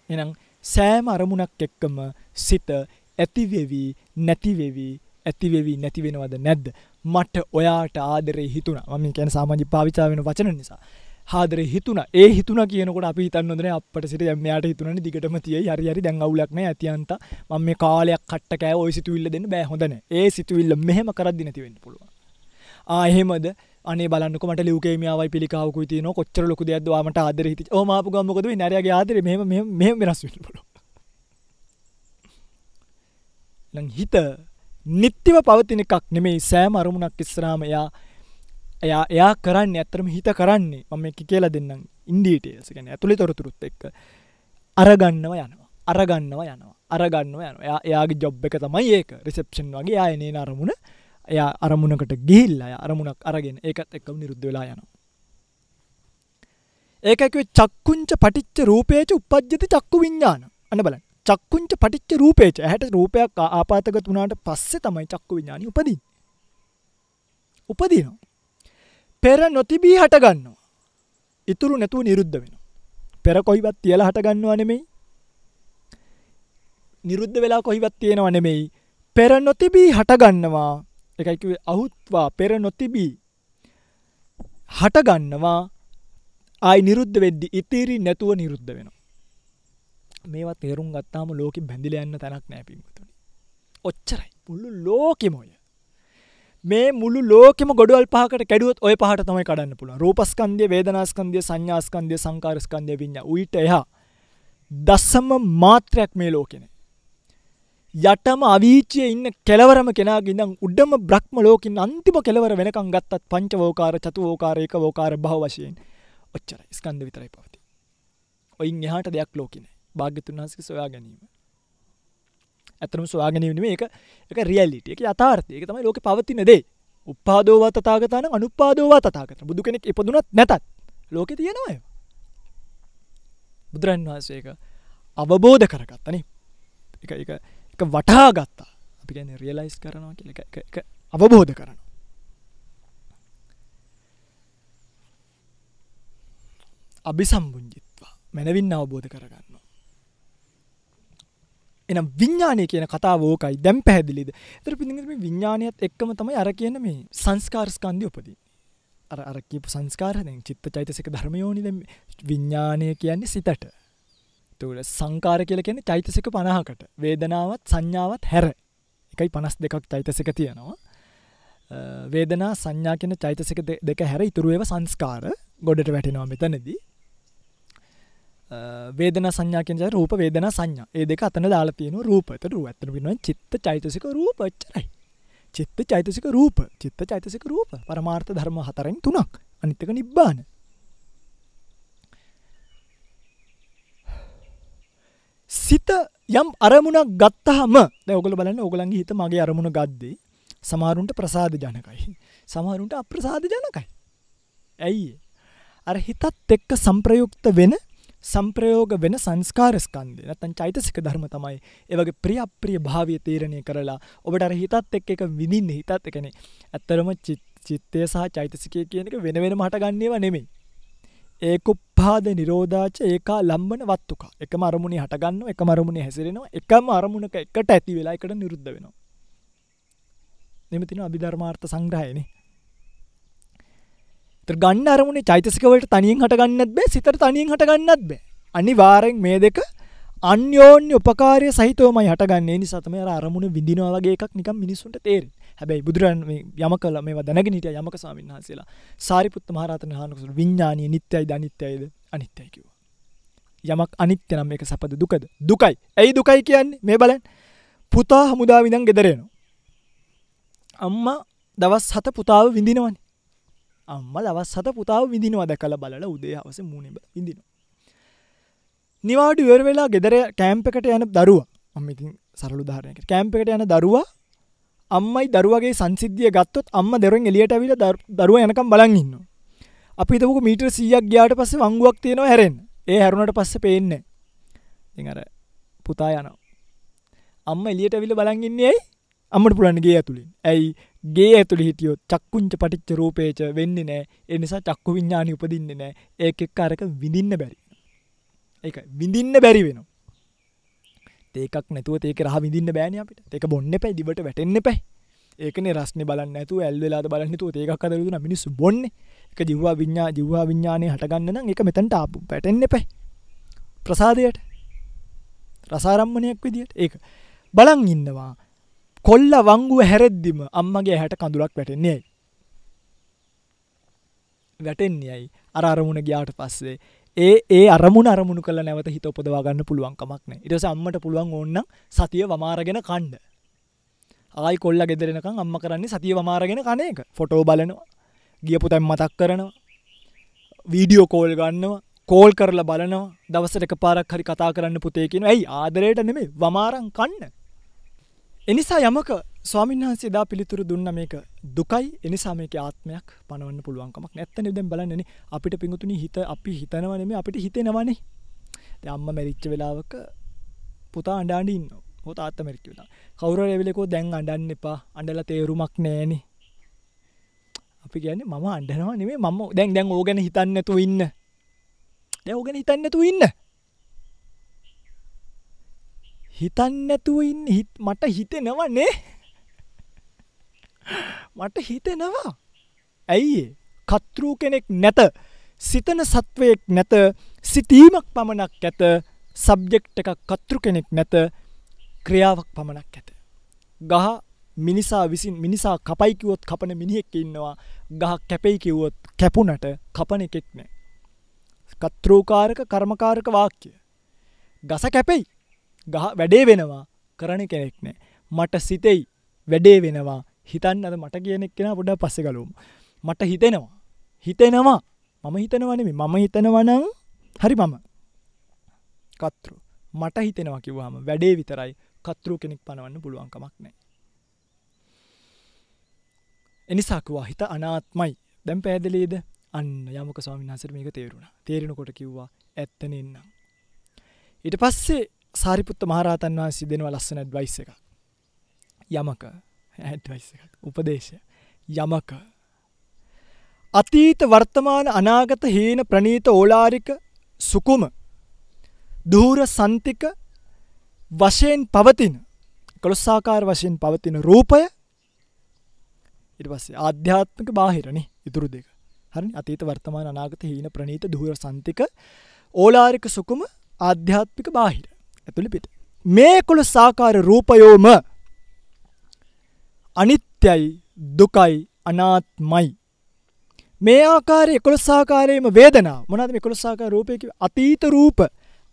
එහෙනම් සෑම අරමුණක් එක්කම සිත ඇතිවෙවි නැතිවෙවි ඇතිවෙවි නැති වෙනවද නැද්ද? මට ඔයාට ආදරේ හිතුණා. මම කියන්නේ සාමාජික භාවිතා වෙන වචන නිසා. හාදර හිතුන ඒ හිතුන කියනකොට අපි හිතන්න හොඳනේ අපට සිට දැන් මෙයාට හිතුණනේ දිගටම තියයි. හරි හරි. දැන් අවුලක් නැහැ ඇතියන්ත මම මේ කාලයක් කට්ට කෑ ওই සිතුවිල්ල දෙන්න බෑ. හොඳ නැහැ ඒ සිතුවිල්ල මෙහෙම කරද්දි නැති වෙන්න පුළුවන්. ආ එහෙමද? අනේ බලන්නකො මට ලියුකේමියාවයි පිළිකාවකුයි තියෙනවා. කොච්චර ලොකු දෙයක්ද ඔයා මට ආදරේ හිටිච්ච ඕ මාපු ගම මොකද වෙන්නේ? නෑරයාගේ ආදරේ මෙහෙම මෙහෙම මෙහෙම වෙනස් වෙන්න පුළුවන්. නම් හිත නිත්‍යව පවතින එකක් නෙමෙයි සෑම අරමුණක් ඉස්සරහාම එයා එයා එයා කරන්නේ ඇත්තරම හිත කරන්නේ. මම එක කියලා දෙන්නම්. ඉන්ඩීටේල්ස් ගැන ඇතුළි තොරතුරුත් එක්ක අරගන්නවා යනවා. අරගන්නවා යනවා. අරගන්නවා යනවා. එයා එයාගේ ජොබ් එක තමයි ඒක. රිසෙප්ෂන් වගේ එයා එනේ අරමුණ. එයා අරමුණකට ගිහිල්ලා එයා අරමුණක් අරගෙන ඒකත් එක්කම නිරුද්ධ වෙලා යනවා ඒකකිව චක්කුංච පටිච්ච රූපේච උපජ්ජති චක්කු විඤ්ඥාන අන්න බලන්න චක්කුංච පටිච්ච රූපේච හැට රූපයක් ආපාතක තුනාට පස්සේ තමයි චක්කු විඤ්ඥානි උපදින් උපදිනවා පෙර නොතිබී හටගන්නවා. ඉතුරු නැතුව නිරුද්ධ වෙන. පෙර කොහිවත් තියල හටගන්නවා නෙමෙයි. නිරුද්ධ වෙලා කොහිවත් තියෙනව නෙමෙයි. පෙර නොතිබී හටගන්නවා එකයිකිවේ අහුත්වා පෙර නොතිබී හටගන්නවා ආයි නිරුද්ධ වෙද්දි ඉතිරි නැතුව නිරුද්ධ වෙන. මේවා තේරුම් ගත්තාම ලෝක බැඳිල යන්න තැනක් නෑ පින්වතුනි. ඔච්චරයි මුල්ලු ලෝකෙමොය. මේ මුළු ලෝකෙම ගොඩවල් පහකට කැඩුවොත් ඔය පහට තමයි කඩන්න පුළුවන්. රූපස්කන්ධය, වේදනාස්කන්ධය, සංඥාස්කන්ධය, සංකාරස්කන්ධය, විඤ්ඤා. උයිට එහා දසම මාත්‍රයක් මේ ලෝකේ යටම අවීචියේ ඉන්න කෙලවරම කෙනාගේ ඉඳන් උඩම බ්‍රහ්ම ලෝකින් අන්තිම කෙලවර වෙනකන් ගත්තත් පංචවෝකාර, චතුවෝකාර, ඒකවෝකාර භව වශයෙන් ඔච්චරයි. ස්කන්ධ විතරයි පවතී. ඔයින් එහාට දෙයක් ලෝකේ නැහැ. භාග්‍යතුන් වහන්සේ සොයා ගැනීම. ඇතනම ස්වාගනීම එක එක රියල්ලිට එක අතාර්ථය එක තමයි ලෝක පවතින දේ උපාදෝවා තතාගතන අනුපාදෝවා තතාගත බුදු කෙනෙක් ඉපදුනත් නැතත් ලෝකෙ තියෙනවය බුදුරන් වහන්සේක අවබෝධ කරගත්තන එක එක එක වටහා ගත්තා. අපි ගැන රියලයිස් කරනවා කියල එක අවබෝධ කරන අභිසම්බුංජිත්වා මැනවින් අවබෝධ කරගන්න එනම් විඤ්ඥානය කියන කතාව ඕකයි. දැම් පැහැදිලිද? තර පිඳිම විඤ්ඥානයත් එක්කම තමයි අර කියන මේ සංස්කාර්ස්කන්ධය උපදී අර අරකීපු සංස්කාරයෙන් චිත්ත චෛතසික ධර්මයෝනිද විඤ්ඥානය කියන්නේ සිතට. තුළ සංකාර කියල කියන චෛතසික පණහකට වේදනාවත් සංඥාවත් හැර. එකයි පනස් දෙකක් චෛතසික තියෙනවා. වේදනා සංඥා කියන චෛතසික දෙක හැර ඉතුරුවව සංස්කාර ගොඩට වැටෙනවා මෙතනදී. වේදන සංඥාකෙන් රූප වේදන සංඥා. ඒ දෙක අතන දාලා තියෙන රූපයට රුව ඇත්තට වෙනවා චිත්ත චෛතසික රූප එච්චරයි. චිත්ත චෛතසික රූප. චිත්ත චෛතසික රූප. පරමාර්ථ ධර්ම හතරෙන් තුනක්. අනිත් එක නිබ්බාන. සිත යම් අරමුණක් ගත්තහම දැන් ඔයගොල්ලෝ බලන්න ඔයගලන්ගේ හිත මගේ අරමුණ ගද්දී සමහරුන්ට ප්‍රසාද ජනකයි. සමහරුන්ට අප්‍රසාද ජනකයි. ඇයි අර හිතත් එක්ක සම්ප්‍රයුක්ත වෙන සම්ප්‍රයෝග වෙන සංස්කාරස්කන්ධය නැත්නම් චෛතසික ධර්ම තමයි ඒ වගේ ප්‍රිය අප්‍රිය භාවය තීරණය කරලා ඔබට අර හිතත් එක්ක එක විඳින්න. හිතත් එකනේ ඇත්තරම චිත්තය සහ චෛතසිකය කියන එක වෙන වෙනම හටගන්නේව නෙමෙයි. ඒකුප්පාද නිරෝධාච ඒකා ලම්බන වත්තුක. එකම අරමුණේ හටගන්නවා එකම අරමුණේ හැසිරෙනවා එකම අරමුණක එකට ඇති වෙලා එකට නිරුද්ධ වෙනවා. නෙමෙතින අභිධර්මාර්ථ සංග්‍රහයනේ ගන්න අරමුණේ චෛතසිකවලට තනියෙන් හටගන්නත් බෑ සිතට තනියෙන් හටගන්නත් බෑ. අනිවාර්යෙන් මේ දෙක අන්‍යෝන්‍ය උපකාරය සහිතවමයි හටගන්නේ. නිසා තමයි අර අරමුණ විඳිනවා වගේ එකක් නිකන් මිනිස්සුන්ට තේරෙන්නේ. හැබැයි බුදුරන් යම කල මේ දැනගෙන හිටිය යමක ස්වාමීන් වහන්සේලා සාරිපුත්ත මහරහතන් වහන්සේ විඥානීය නිට්ටයයි අනිත්‍යයිද අනිත්‍යයි කිව්වා. යමක් අනිත්‍ය නම් මේක සැපද දුකද? දුකයි. ඇයි දුකයි කියන්නේ? මේ බලන්න. පුතා හමුදාව ඉඳන් ගෙදර එනවා. අම්මා දවස් 7 පුතාව විඳිනවනේ. අම්මා දවස් 7 පුතාව විඳිනවා දැකලා බලලා උදේ හවස මූණේ බල විඳිනවා. නිවාඩු ඉවර වෙලා ගෙදර කැම්ප් එකට යන දරුවා මම ඉතින් සරල උදාහරණයකට කැම්ප් එකට යන දරුවා අම්මයි දරුවගේ සංසිද්ධිය ගත්තොත් අම්මා දරුවෙන් එළියට ඇවිල්ලා දරුවා යනකම් බලන් ඉන්නවා. අපි හිතමුකෝ මීටර 100ක් ගියාට පස්සේ වංගුවක් තියෙනවා හැරෙන්න. ඒ හැරුණට පස්සේ පේන්නේ නැහැ. ඉතින් අර පුතා යනවා. අම්මා එළියට ඇවිල්ලා බලන් ඉන්නේ ඇයි? අම්මට පුළුවන් ගේ ඇතුලින්. ඇයි ගේ ඇතුළේ හිටියොත් චක්කුංච පටිච්ච රූපේච වෙන්නේ නැහැ. ඒ නිසා චක්කු විඥානි උපදින්නේ නැහැ. ඒක එක්ක අරක විඳින්න බැරි. ඒක විඳින්න බැරි වෙනවා. ඒකක් නැතුව ඒක රහ විඳින්න බෑනේ අපිට. ඒක බොන්න එපා, දිවට වැටෙන්න එපා. ඒකනේ රස්නේ බලන්න නැතුව ඇල් වෙලාද බලන්න නැතුව ඒකක් අදලා දුන්නා මිනිස්සු බොන්නේ. ඒක ජීවා විඤ්ඤා ජීවා විඤ්ඤානේ හටගන්න නම් ඒක මෙතනට ආපු වැටෙන්න එපා. ප්‍රසාදයට. රසාරම්මණයක් විදියට ඒක බලන් ඉන්නවා. කොල්ල වංගුව හැරෙද්දිම අම්මගේ ඇහැට කඳුලක් වැටෙන්නේ ඇයි? වැටෙන්නේ ඇයි? අර අරමුණ ගියාට පස්සේ ඒ ඒ අරමුණ අරමුණු කළ නැවත හිත උපදවා ගන්න පුළුවන් කමක් නැහැ. ඊට පස්සේ අම්මට පුළුවන් ඕනනම් සතිය වමාරගෙන කන්න. ආයි කොල්ල ගෙදර එනකන් අම්මා කරන්නේ සතිය වමාරගෙන කන එක. ෆොටෝ බලනවා. ගියපු තැන් මතක් කරනවා. වීඩියෝ කෝල් ගන්නවා. කෝල් කරලා බලනවා. දවසට එකපාරක් හරි කතා කරන්න පුතේ කියනවා. ඇයි ආදරයට නෙමෙයි වමාරන් කන්න. එනිසා යමක ස්වාමීන් වහන්සේ දා පිළිතුරු දුන්න මේක දුකයි එනිසා මේක ආත්මයක් පනවන්න පුළුවන්කමක් නැත්තනේ දැන් බලන්නනේ අපිට පිඟුතුනි හිත අපි හිතනව නෙමෙයි අපිට හිතෙනවනේ දැන් අම්මා මැරිච්ච වෙලාවක පුතා අඬ අඬ ඉන්නවා. හෝ තාත්තා මැරිච්ච වෙලාව. කවුරු හරි එවිලකෝ දැන් අඬන්න එපා. අඬලා තේරුමක් නැහෙනේ. අපි කියන්නේ මම අඬනවා නෙමෙයි මම දැන් දැන් ඕක ගැන හිතන්නේ නැතුව ඉන්න. දැන් ඕක ගැන හිතන්නේ නැතුව ඉන්න. හිතන්නැතුව ඉන්න. හිත් මට හිතෙනවා නේ. මට හිතෙනවා. ඇයි කතෘ කෙනෙක් නැත සිතන සත්වයෙක් නැත සිතීමක් පමණක් ඇත සබ්ජෙක්ට් එකක් කතෘ කෙනෙක් නැත ක්‍රියාවක් පමණක් ඇත. ගහ මිනිසා විසින් මිනිසා කපයි කිව්වොත් කපන මිනිහෙක් ඉන්නවා. ගහ කැපෙයි කිව්වොත් කැපුණට කපන එකෙක් නෑ. කතෘකාරක කර්මකාරක වාක්‍ය. ගස කැපෙයි. ගහ වැඩේ වෙනවා. කරන කෙනෙක් නෑ. මට සිතෙයි වැඩේ වෙනවා. හිතන්න අද මට කියනෙක් කෙන පොඩ පස්සෙ කලුම් මට හිතෙනවා. හිතෙනවා. මම හිතනවනෙම මම හිතනවනං හරි මම. කතෘ. මට හිතෙනවා කිව්වාම වැඩේ විතරයි කතෘ කෙනෙක් පනවන්න පුළුවන්කමක් නෑ එනිසාකවා හිත අනාත්මයි. දැම් පැෑදලේද? අන්න යමක ස්වාමි හසර මේක තේරුණ. තේරෙනකොට කිව්වා ඇත්තන එන්නම්. ඊට පස්සේ සාරිපුත්ත මහරහතන් වහන්සේ දෙනවා ලස්සන ඇඩ්වයිස් එක. යමක ඇඩ්වයිස් එකක්. උපදේශය යමක. අතීත වර්තමාන අනාගත හීන ප්‍රනීත ඕලාරික සුකුම දූර සන්තික වශයෙන් පවතින කොළොස්සාකාර වශයෙන් පවතින රූපය ඉට පස්සේ ආධ්‍යාත්මක බාහිරනේ ඉතුරු දෙක. හරි අතීත වර්තමාන අනාගත හීන ප්‍රනීත දුහර සන්තික ඕලාරික සුකුම ආධ්‍යාත්මික බාහිර. ඇතුළි පිට. මේ කොළ සාකාර රූපයෝම අනිත්‍යයි දුකයි අනාත්මයි. මේ ආකාරය එකොළොස්සාකාරයේම වේදනාව. මොනවද මේ එකොළොස්සාකාර රූපය කිව්වේ? අතීත රූප.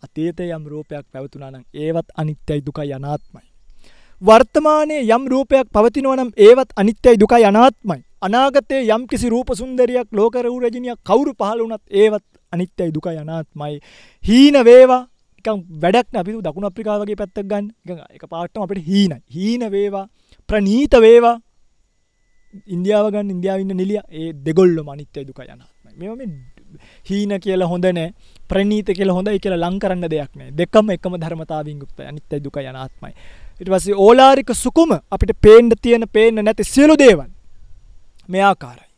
අතීතයේ යම් රූපයක් පැවතුනා නම් ඒවත් අනිත්‍යයි දුකයි අනාත්මයි. වර්තමානයේ යම් රූපයක් පවතිනවා නම් ඒවත් අනිත්‍යයි දුකයි අනාත්මයි. අනාගතයේ යම් කිසි රූප සුන්දරියක් ලෝක රූ රජිනියක් කවුරු පහළ වුණත් ඒවත් අනිත්‍යයි දුකයි අනාත්මයි. හීන වේවා. නිකන් වැඩක් නෑ. අපි දකුණු අප්‍රිකාව වගේ පැත්තක් ගන්න. නිකන් එක පාටම අපිට හීනයි. හීන වේවා. ප්‍රනීත වේවා. ඉන්දියාව ගන්න ඉන්දියාව ඉන්න නිලිය. ඒ දෙගොල්ලොම අනිත්‍යයි දුකයි අනාත්මයි. මේවා මේ හීන කියලා හොඳ නෑ. ප්‍රනීත කියලා හොඳයි කියලා ලං කරන්න දෙයක් නෑ. දෙකම එකම ධර්මතාවයෙන් යුක්තයි. අනිත්‍යයි දුකයි අනාත්මයි. ඊට පස්සේ ඕලාරික සුකුම අපිට පේන්න තියෙන පේන්න නැති සියලු දේවල්. මේ ආකාරයි.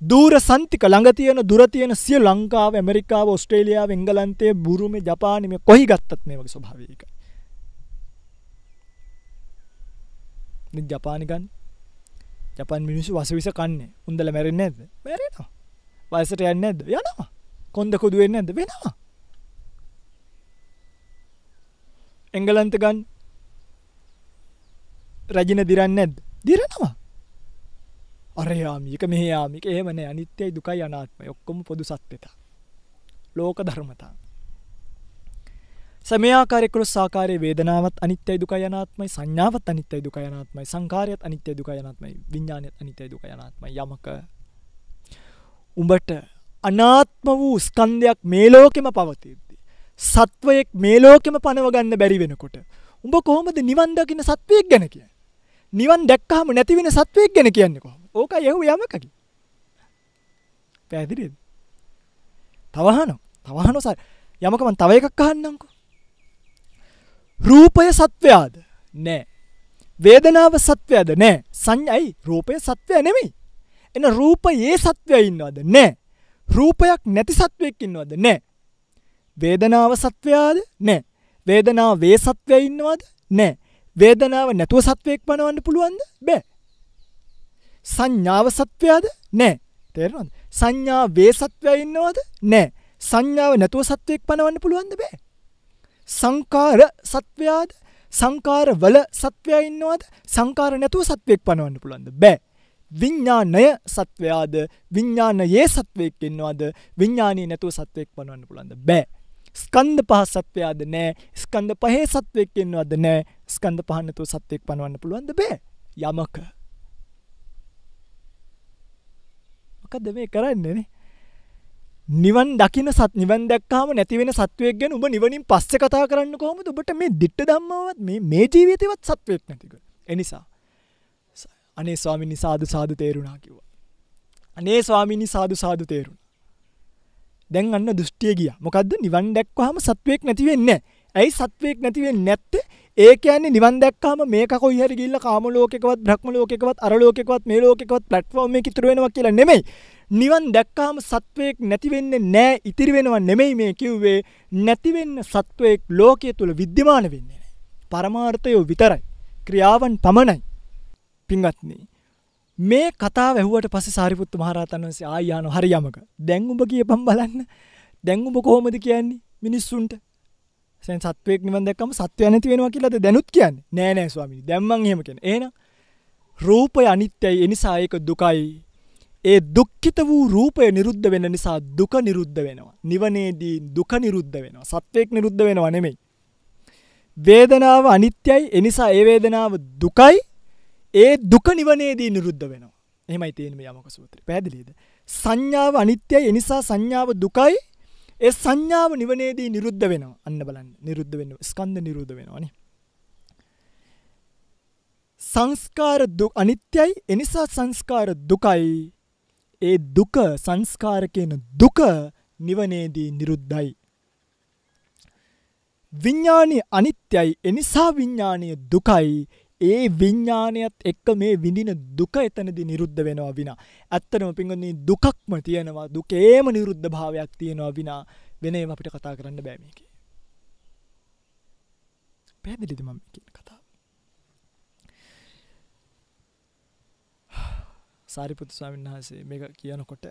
දූර සන්තික ළඟ තියෙන දුර තියෙන සිය ලංකාව ඇමරිකාව ඔස්ට්‍රේලියාව එංගලන්තය බුරුමේ ජපානය මේ කොහි ගත්තත් මේ වගේ ස්වභාවයක. ජපානි ගන්න. ජපන් මිනිස්සු වසවිස කන්නේ. උන්දල මැරෙන්නේ නැද්ද? මැරෙනවා. වයසට යන්නේ නැද්ද? යනවා. කොන්ද කොදු වෙන්නේ නැද්ද? වෙනවා. එංගලන්ත ගන්න. රජින දිරන්නේ නැද්ද? දිරනවා. අර යාමික මෙහ යාමික. එහෙම නෑ. අනිත්‍යයි දුකයි අනාත්මයි. ඔක්කොම පොදු සත්‍යතා. ලෝක ධර්මතා. සමයාකාරයකුළු සාකාරය වේදනාවත් අනිත්‍යයි දුක යනාත්මයි සංඥාවත් අනිත්‍යයි දුක යනාත්මයි සංකාරයත් අනිත්‍ය දුක යනාත්මයි විඤ්ඥානයත් අනිත්‍යයි දුක යනාත්මයි යමක උඹට අනාත්ම වූ ස්කන්ධයක් මේ ලෝකෙම පවතිද්දී. සත්වයෙක් මේ ලෝකෙම පනවගන්න බැරි වෙනකොට. උඹ කොහොමද නිවන් දකින සත්වයෙක් ගැන කිය. නිවන් දැක්කාම නැතිවෙන සත්වයෙක් ගැන කියන්නේ කොහොම ඕක යහු යමකකි. පැදිරිද. තවහන තවහන සර යමකමන් තව එකක් අහන්නංකෝ. රූපය සත්වයාද නෑ. වේදනාව සත්වයද නෑ සංඥයි රූපය සත්වය නෙමෙයි. එන රූපයේ සත්වය ඉන්නවද නෑ. රූපයක් නැති සත්වයක් ඉන්නවද නෑ. වේදනාව සත්වයාද නෑ. වේදනාව වේ සත්වය ඉන්නවද නෑ. වේදනාව නැතුව සත්වයක් පනවන්න පුළුවන්ද බෑ. සංඥාව සත්වයාද නෑ. තේරෙනවද? සංඥා වේ සත්වය ඉන්නවද නෑ. සංඥාව නැතුව සත්වයක් පනවන්න පුළුවන්ද බෑ. සංකාර සත්වයාද? සංකාර වල සත්වයා ඉන්නවද? සංකාර නැතුව සත්වයක් පනවන්න පුළුවන්ද? බෑ. විඤ්ඥානය සත්වයාද? විඤ්ඥානයේ සත්වයෙක් එන්නවාද විඤ්ඥානී නැතුව සත්වයෙක් පනවන්න පුළන්ද බෑ. ස්කන්ද පහ සත්වයාද? නෑ. ස්කන්ද පහේ සත්වයෙක් එන්නවාද නෑ. ස්කන්ද පහන්නතුව සත්වයෙක් පනවන්න පුළුවන්ද? බෑ. යමක. මොකද මේ කරන්නේනේ නිවන් දකින සත් නිවන් දැක්කාම නැතිවෙන සත්වයක් ගැන ඔබ නිවනින් පස්සේ කතා කරන්න කොහොමද ඔබට මේ දිට්ඨ ධම්මවත් මේ මේ ජීවිතේවත් සත්වයක් නැතික. එනිසා අනේ ස්වාමිනී සාදු සාදු තේරුණා කිව්වා. අනේ ස්වාමිනී සාදු සාදු තේරුණා. දැන් අන්න දෘෂ්ටිය ගියා. මොකද්ද නිවන් දැක්කවහම සත්වයක් නැති වෙන්නේ ඇයි සත්වයක් නැති වෙන්නේ නැත්තේ? ඒ කියන්නේ නිවන් දැක්කාම මේක කොයි හරි ගිහිල්ලා කාම ලෝකෙකවත් බ්‍රහ්ම ලෝකෙකවත් අර ලෝකෙකවත් මේ ලෝකෙකවත් ප්ලැට්ෆෝම් එකේ ඉතුරු වෙනවා කියලා නෙමෙයි. නිවන් දැක්කාම සත්වයෙක් නැතිවෙන්න නෑ ඉතිරි වෙනවා නෙමෙයි මේ කිව්වේ. නැතිවෙන්න සත්වයෙක් ලෝකය තුළ විද්‍යමාන වෙන්නේ නෑ. පරමාර්ථයෝ විතරයි. ක්‍රියාවන් පමණයි. පින්වත්නි. මේ කතා වැැහුවට පස සාරිපුත්තු මහරතන් වන්සේ ආයානු හරි යමක. දැංගුඹ කිය පම් බලන්න. දැංගුඹ කොහොමද කියන්නේ? මිනිස්සුන්ට? සැන් සත්වයෙක් නිවන් දැක්කම සත්වය නැති වෙනවා කියලද දැනුත් කියන්න? නෑනෑ ස්වාමී දැම්මන් හෙම කියෙන ඒන රූපය අනිත්‍යයි. එනිසායක දුකයි. ඒ දුක්ඛිත වූ රූපය නිරුද්ධ වෙන නිසා දුක නිරුද්ධ වෙනවා. නිවනේදී දුක නිරුද්ධ වෙනවා. සත්වයක් නිරුද්ධ වෙනවා නෙමෙයි. වේදනාව අනිත්‍යයි. ඒ නිසා ඒ වේදනාව දුකයි. ඒ දුක නිවනේදී නිරුද්ධ වෙනවා. එහෙමයි තියෙන්නේ මේ යමක සූත්‍රය. පැහැදිලිද? සංඥාව අනිත්‍යයි. ඒ නිසා සංඥාව දුකයි. ඒ සංඥාව නිවනේදී නිරුද්ධ වෙනවා. අන්න බලන්න. නිරුද්ධ වෙනවා. ස්කන්ධ නිරුද්ධ වෙනවානේ. සංස්කාර දුක් අනිත්‍යයි. ඒ නිසා සංස්කාර දුකයි. ඒ දුක සංස්කාර කියන දුක නිවනේදී නිරුද්ධයි. විඥානීය අනිත්‍යයි. ඒ නිසා විඥානීය දුකයි. ඒ විඤ්ඥානයත් එක්ක මේ විඳින දුක එතනදි නිරුද්ධ වෙනවා විනා. ඇත්තනම පිංගන්නේ දුකක්ම තියෙනවා දුකේම නිරුද්ධ භාවයක් තියෙනවා විනා වෙනේ අපිට කතා කරන්න බෑමික. පැදිලිද මම කියන කතා. සාරිපුතු ස්වාමීන් වහන්සේ මේක කියනකොට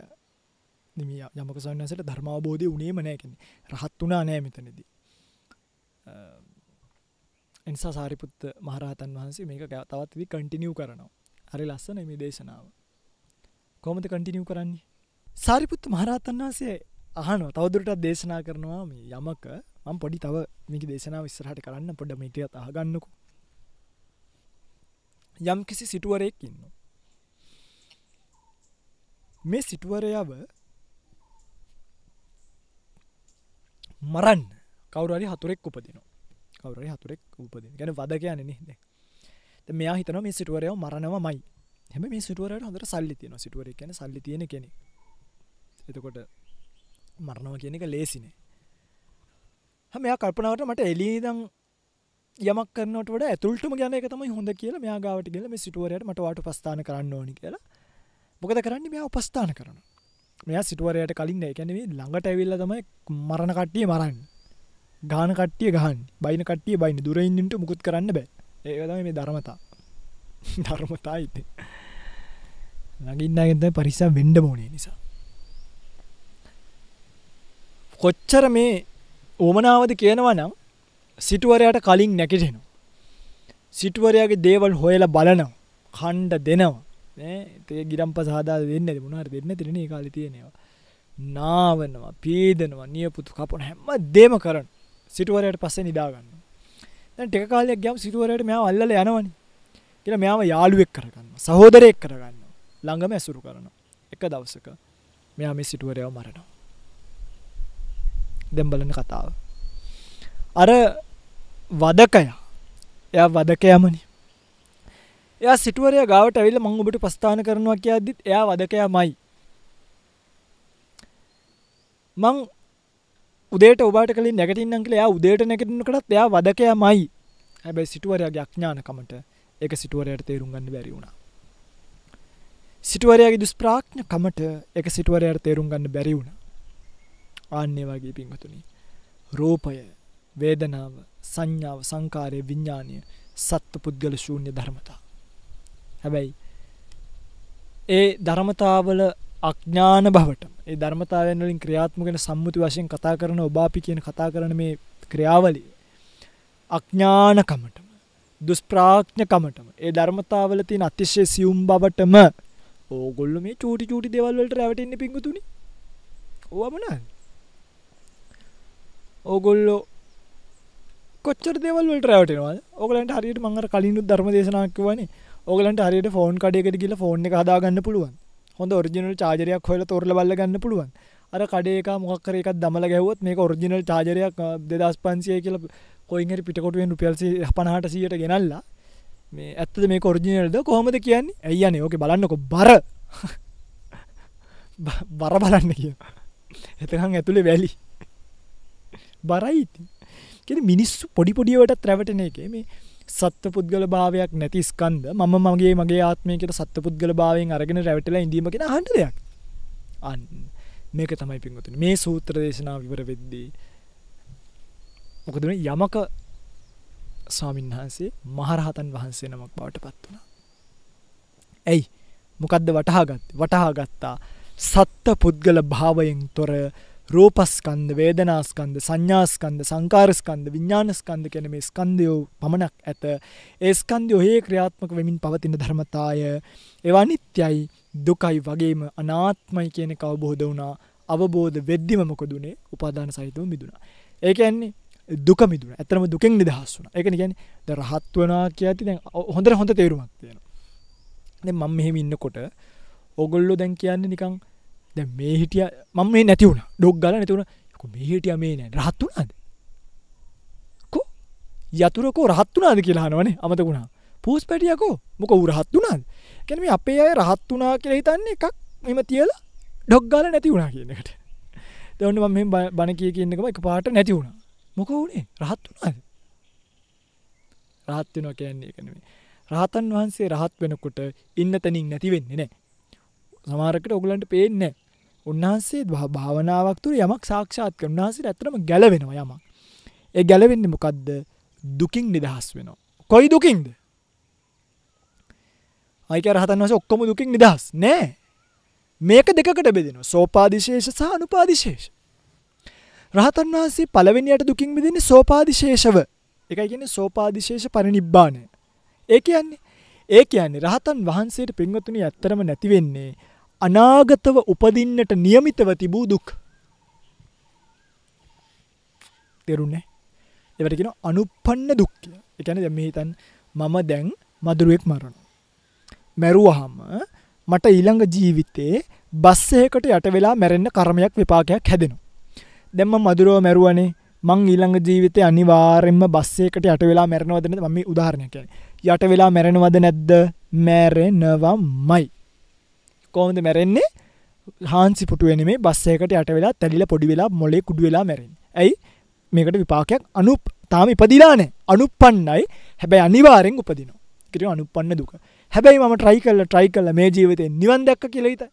නිමිය යමක සන්නසට ධර්මාබෝධය උනේම නෑකෙන රහත් වනා නෑ මෙතනදී. එනිසා සාරිපුත්ත මහරහතන් වහන්සේ මේක තවත් වි කටිනියව් කරනවා. හරි ලස්සන මේ දේශනාව. කොමද කටිනියව් කරන්නේ. සාරිපුත්ත මහරහතන් වහන්සේ අහනෝ තවදුරටත් දේශනා කරනවා මේ යමක මම පොඩි තව මේක දේශනාව ඉස්සරහට කරන්න පොඩ මේටියත් අහගන්නකු. යම් කිසි සිටුවරයෙක් ඉන්න. මේ සිටුවරයාව මරන්න කවුරරි හතුරෙක් උපදිනවා. කවුරේ හතුරෙක් උපදින ගැන වද කියන නේද මෙයා හිතන මේ සිටුවරයව මරණව මයි හැම මේ සිටුවරට හොඳට සල්ලි තියෙන සිටුවර කියන සල්ලි තියෙන කෙනෙ එතකොට මරණව කියන එක ලේසිනේ හමයා කල්පනාවට මට එලීදං යමක් කරනට වට ඇතුළටම ගැන එක තමයි හොඳ කියලා මෙයා ගාවට කියල මේ සිටුවරයට මට වාට පස්ථාන කරන්න ඕනි කියලා මොකද කරන්න? මෙයා උපස්ථාන කරන මෙයා සිටුවරයට කලින් එකැනෙේ ළඟට ඇවිල්ල තමයි මරණ කට්ටිය මරන්න. ගාන කට්ටිය ගහන් බයින කට්ටිය බයින. දුරයින්ට මුකුත් කරන්න බෑ. ඒකතම මේ ධර්මතා. ධර්මතා ඉත ලඟින්නගත පරිසා වෙන්ඩ මෝනේ නිසා. කොච්චර මේ ඕමනාවද කියනවා නම් සිටුවරයට කලින් නැකිටෙනවා සිටුවරයාගේ දේවල් හොයල බලනවා. කණ්ඩ දෙනවා. ඒ ගිරම් පසාදා දෙන්න මුණහර දෙන්න තිරෙන කාලි තියෙනවා. නාවනවා පීදනවා නියපුතු කපන හැම දේම කරන්න සිටුවරයට පස්සේ නිදාගන්න දැන් ටික කාලයක් ගියාම සිටුවරයට මෙයා අල්ලලා යනවනේ. කියලා මෙයාව යාළුවෙක් කරගන්න සහෝදරයෙක් කරගන්න ළඟම ඇසුරු කරනවා. එක දවසක මෙයා මේ සිටුවරයව මරනවා. දැන් බලන්න කතාව. අර වදකයා එයා වදකයමනි. එයා සිටුවරය ගාවට ඇවිල්ලා මම ඔබට ප්‍රස්ථාන කරනවා කියද්දිත් එයා වදකයාමයි. මං උදේට ඔබට කලින් නැගටින්නම් කියලා එයා උදේට නැගිටිනකොටත් එයා වදකයාමයි. හැබැයි සිටුවරයාගේ අඥානකමට ඒක සිටුවරයට තේරුම් ගන්න බැරි වුණා. සිටුවරයාගේ දුෂ්ප්‍රාඥකමට ඒක සිටුවරයට තේරුම් ගන්න බැරි වුණා. ආන්නේ වගේ පින්වතුනි රූපය වේදනාව සංඥාව සංකාරය විඤ්ඥානය සත්ව පුද්ගල ශූන්‍ය ධර්මතා. හැබැයි ඒ ධර්මතාවල අඥ්ඥාන බවට ඒ ධර්මතාවයන්වලින් ක්‍රියාත්මගෙන සම්මුති වශයෙන් කතා කරන ඔබාපි කියන කතා කරන මේ ක්‍රියාවලිය අඥ්ඥානකමටම දුස්ප්‍රාඥකමටම ඒ ධර්මතාවල තින් අතිශ්‍ය සියුම් බවටම ඕගොල්ල මේ චූටි චූටි දෙවල්වලට රැවටෙන්න්න පිංගතුනි. ඕවමනා ඕගොල්ලෝ කොච්චර දෙවල් වලට රැවටෙනවා ඕගලන්ට හරියට මංගර කලින් ධර්ම දේශනාවක් වනේ ඕගලන්ට හරියට ෆෝන් කඩයකට ගිල ෆෝන් එක හදාගන්න පුළුවන්. හොඳ ඔරිජිනල් චාජරයක් හොල තොරල බල්ල ගන්න පුළුවන්. අර කඩේක මොක්කර එකක් දමල ගැහුවත් මේ ඔරිජිනල් චාජරයක් දෙදස් පන්සිය කියල කොයිහරි පිටකොටුවෙන් රුපියල්සි පනහට සියට ගෙනල්ලා මේ ඇත්ත මේ ඔරිජිනල්ද කොහොමද කියන්නේ? ඇයියනේ ඕක බලන්නකො. බර. බර බලන්න කිය එතකං ඇතුළේ වැලි. බරයිති කෙන මිනිස්සු පොඩි පොඩියවටත් රැවටන එක. මේ සත්ව පුද්ගල භාවයක් නැති ස්කන්ද මම මගේ මගේ ආත්මයකට සත්ව පුද්ගල භාවයෙන් අරගෙන රැවටලා ඉදීමගෙන හන්ට දෙයක්. අන්න. මේක තමයි පින්වතුන. මේ සූත්‍ර දේශනාව විවර වෙද්දී මොකදන යමක ස්වාමින් වහන්සේ මහරහතන් වහන්සේ නමක් බවට පත් වුණ. ඇයි? මොකක්ද වටහාගත් වටහාගත්තා සත්ත පුද්ගල භාවයෙන් තොර රූපස්කන්ද වේදනාස්කන්ද සංඥාස්කන්ද සංකාරස්කන්ද විඤ්ඥානස්කන්ද කැන මේ ස්කන්දයෝ පමණක් ඇත. ඒස්කන්දයෝ හේ ක්‍රියාත්මක වෙමින් පවතින ධර්මතාය එවා නිත්‍යයි දුකයි වගේම අනාත්මයි කියන කවබෝධ වුණා. අවබෝධ වෙද්දිම මොකදුනේ උපාදාන සහිතව මිදුණා. ඒක ඇන්නේ දුක මිදුන ඇතරම දුකෙන් නිදහස් වුන එක ගැන ද රහත් වනා කිය ඇති දැන් හොඳර හොඳ තේරුමක් තියෙන මම මෙහෙම ඉන්නකොට ඔගොල්ලො දැන් කියන්නේ නිකං දැ මේ හිටිය මම මේ නැතිවුණ ඩොක් ගල නැතිවුණ මේ හිටිය මේ නෑ. රහත්තුනාද කො? යතුරකෝ රහත්තුනාද කියලා හනවනේ අමතකුණා පූස් පැටියකෝ මොක උරහත්තුනාද කැනම අපේ අය රහත්තුනා කියලා හිතන්නේ එකක් මෙම තියලා ඩොක් ගල නැති වුණා කියනකට දවන්න මෙ බණ කිය කියන්නකම එක පාට නැති වුණා. මොක වුණේ? රහත්තුනාද රහත්වෙනවා කියන්නේ කනෙේ රහතන් වහන්සේ රහත් වෙනකොට ඉන්න තැනින් නැති වෙන්නේ නෑ. සමාරකට ඔගලන්ට පේන්නේ උන්වහන්සේ භාවනාවක් තුර යමක් සාක්ෂාත් කර උන්වහන්සේ ඇතරම ගැලවෙනවා යමක්. ඒ ගැලවෙන්න මොකක්ද දුකින් නිදහස් වෙනවා. කොයි දුකින්ද? අයික රහතන් වස ඔක්කොම දුකින් නිදහස්. නෑ. මේක දෙකට බෙදෙන සෝපාදිශේෂ සහ අනුපාදිශේෂ. රහතන් වහන්සේ පළවෙනියට දුකින් විදින්නේ සෝපාදිශේෂව. එකයි කියන්නේ සෝපාදිශේෂ පරිනිබ්බානය ඒ කියන්නේ ඒ කියන්නේ රහතන් වහන්සේට පින්වතුනි ඇත්තරම නැති වෙන්නේ අනාගතව උපදින්නට නියමිතව තිබූ දුක්. තෙරුන්නේ එවටගෙන අනුපන්න දුක්කය එකන දැම හිතන් මම දැන් මදුරුවෙක් මරණ මැරුවහම මට ඊළඟ ජීවිතේ බස්සයකට යට වෙලා මැරෙන්න්න කර්මයක් විපාකයක් හැදෙනවා. දැම්ම මදුරුව මැරුවනේ. මං ඊළඟ ජීවිතය අනිවාරෙන්ම බස්සයකට යට වෙලා මැරණවදන ම උදාහරණයක යට වෙලා මැරෙනවද නැද්ද? මැරෙනවා මයි කෝමද මැරෙන්නේ? හාන්සි පුටුවෙන මේ බස්සයකට යට වෙලා තැලිල පොඩි වෙලා මොලේ කුඩු වෙලා මැරෙන් ඇයි? මේකට විපාකයක් අනුප තාම ඉපදිලානෑ අනුපන්නයි. හැබැයි අනිවාරෙන් උපදිනවා. කිරි අනුපන්න දුක. හැබැයි මම ට්‍රයි කල්ල ට්‍රයි කල්ල මේ ජීවිතය නිවන් දැක්ක කියලහිත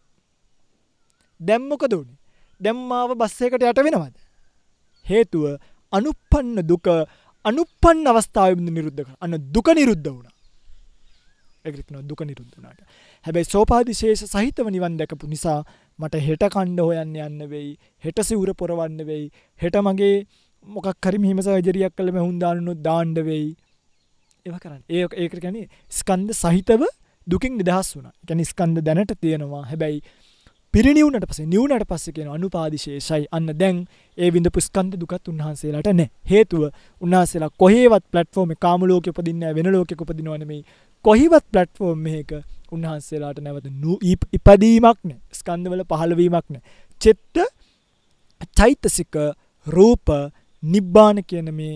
දැම්මොක දුනේ දැම්මාව බස්සයකට යට වෙනවද? හේතුව අනුපන්න දුක අනුපන් අවස්ථාවබඳ නිරුද්ධ අන්න දුක නිරුද්ධ වුණ. එකන දුක නිරුද්ධනාට හැබැයි සෝපාදිශේෂ සහිතව නිවන් දැකපු නිසා මට හෙට කණ්ඩ හොයන්න යන්න වෙයි හෙට සිවුර පොරවන්න වෙයි හෙට මගේ මොකක් කරි මෙහිම සජරියක් කළ මෙහුන් දානුත් දාණ්ඩ වෙයි. ඒව කරන්න. ඒ ඒකට ගැන ස්කන්ද සහිතව දුකින් නිදහස් වුණ. එක නිස්කන්ද දැනට තියෙනවා. හැබැයි පිරිනිවුණට පස නිවුණට පස්ස කියෙන අනුපාදිශේෂයි. අන්න දැන් ඒ විඳ පුස්කන්ද දුකත් උන්හන්සේලාට නෑ හේතුව උන්හසේලා කොහේවත් පලට්ෆෝර්ම කාමලෝක උපදින්න වෙන ලෝක උපදිනවනමයි කොහිවත් පලට්ෆෝර්ම් මේක උන්හන්සේලාට නැවත ඉපදීමක් නෑ. ස්කන්දවල පහළවීමක් නෑ. චෙත්ත චෛතසික රූප නිබ්බාන කියන මේ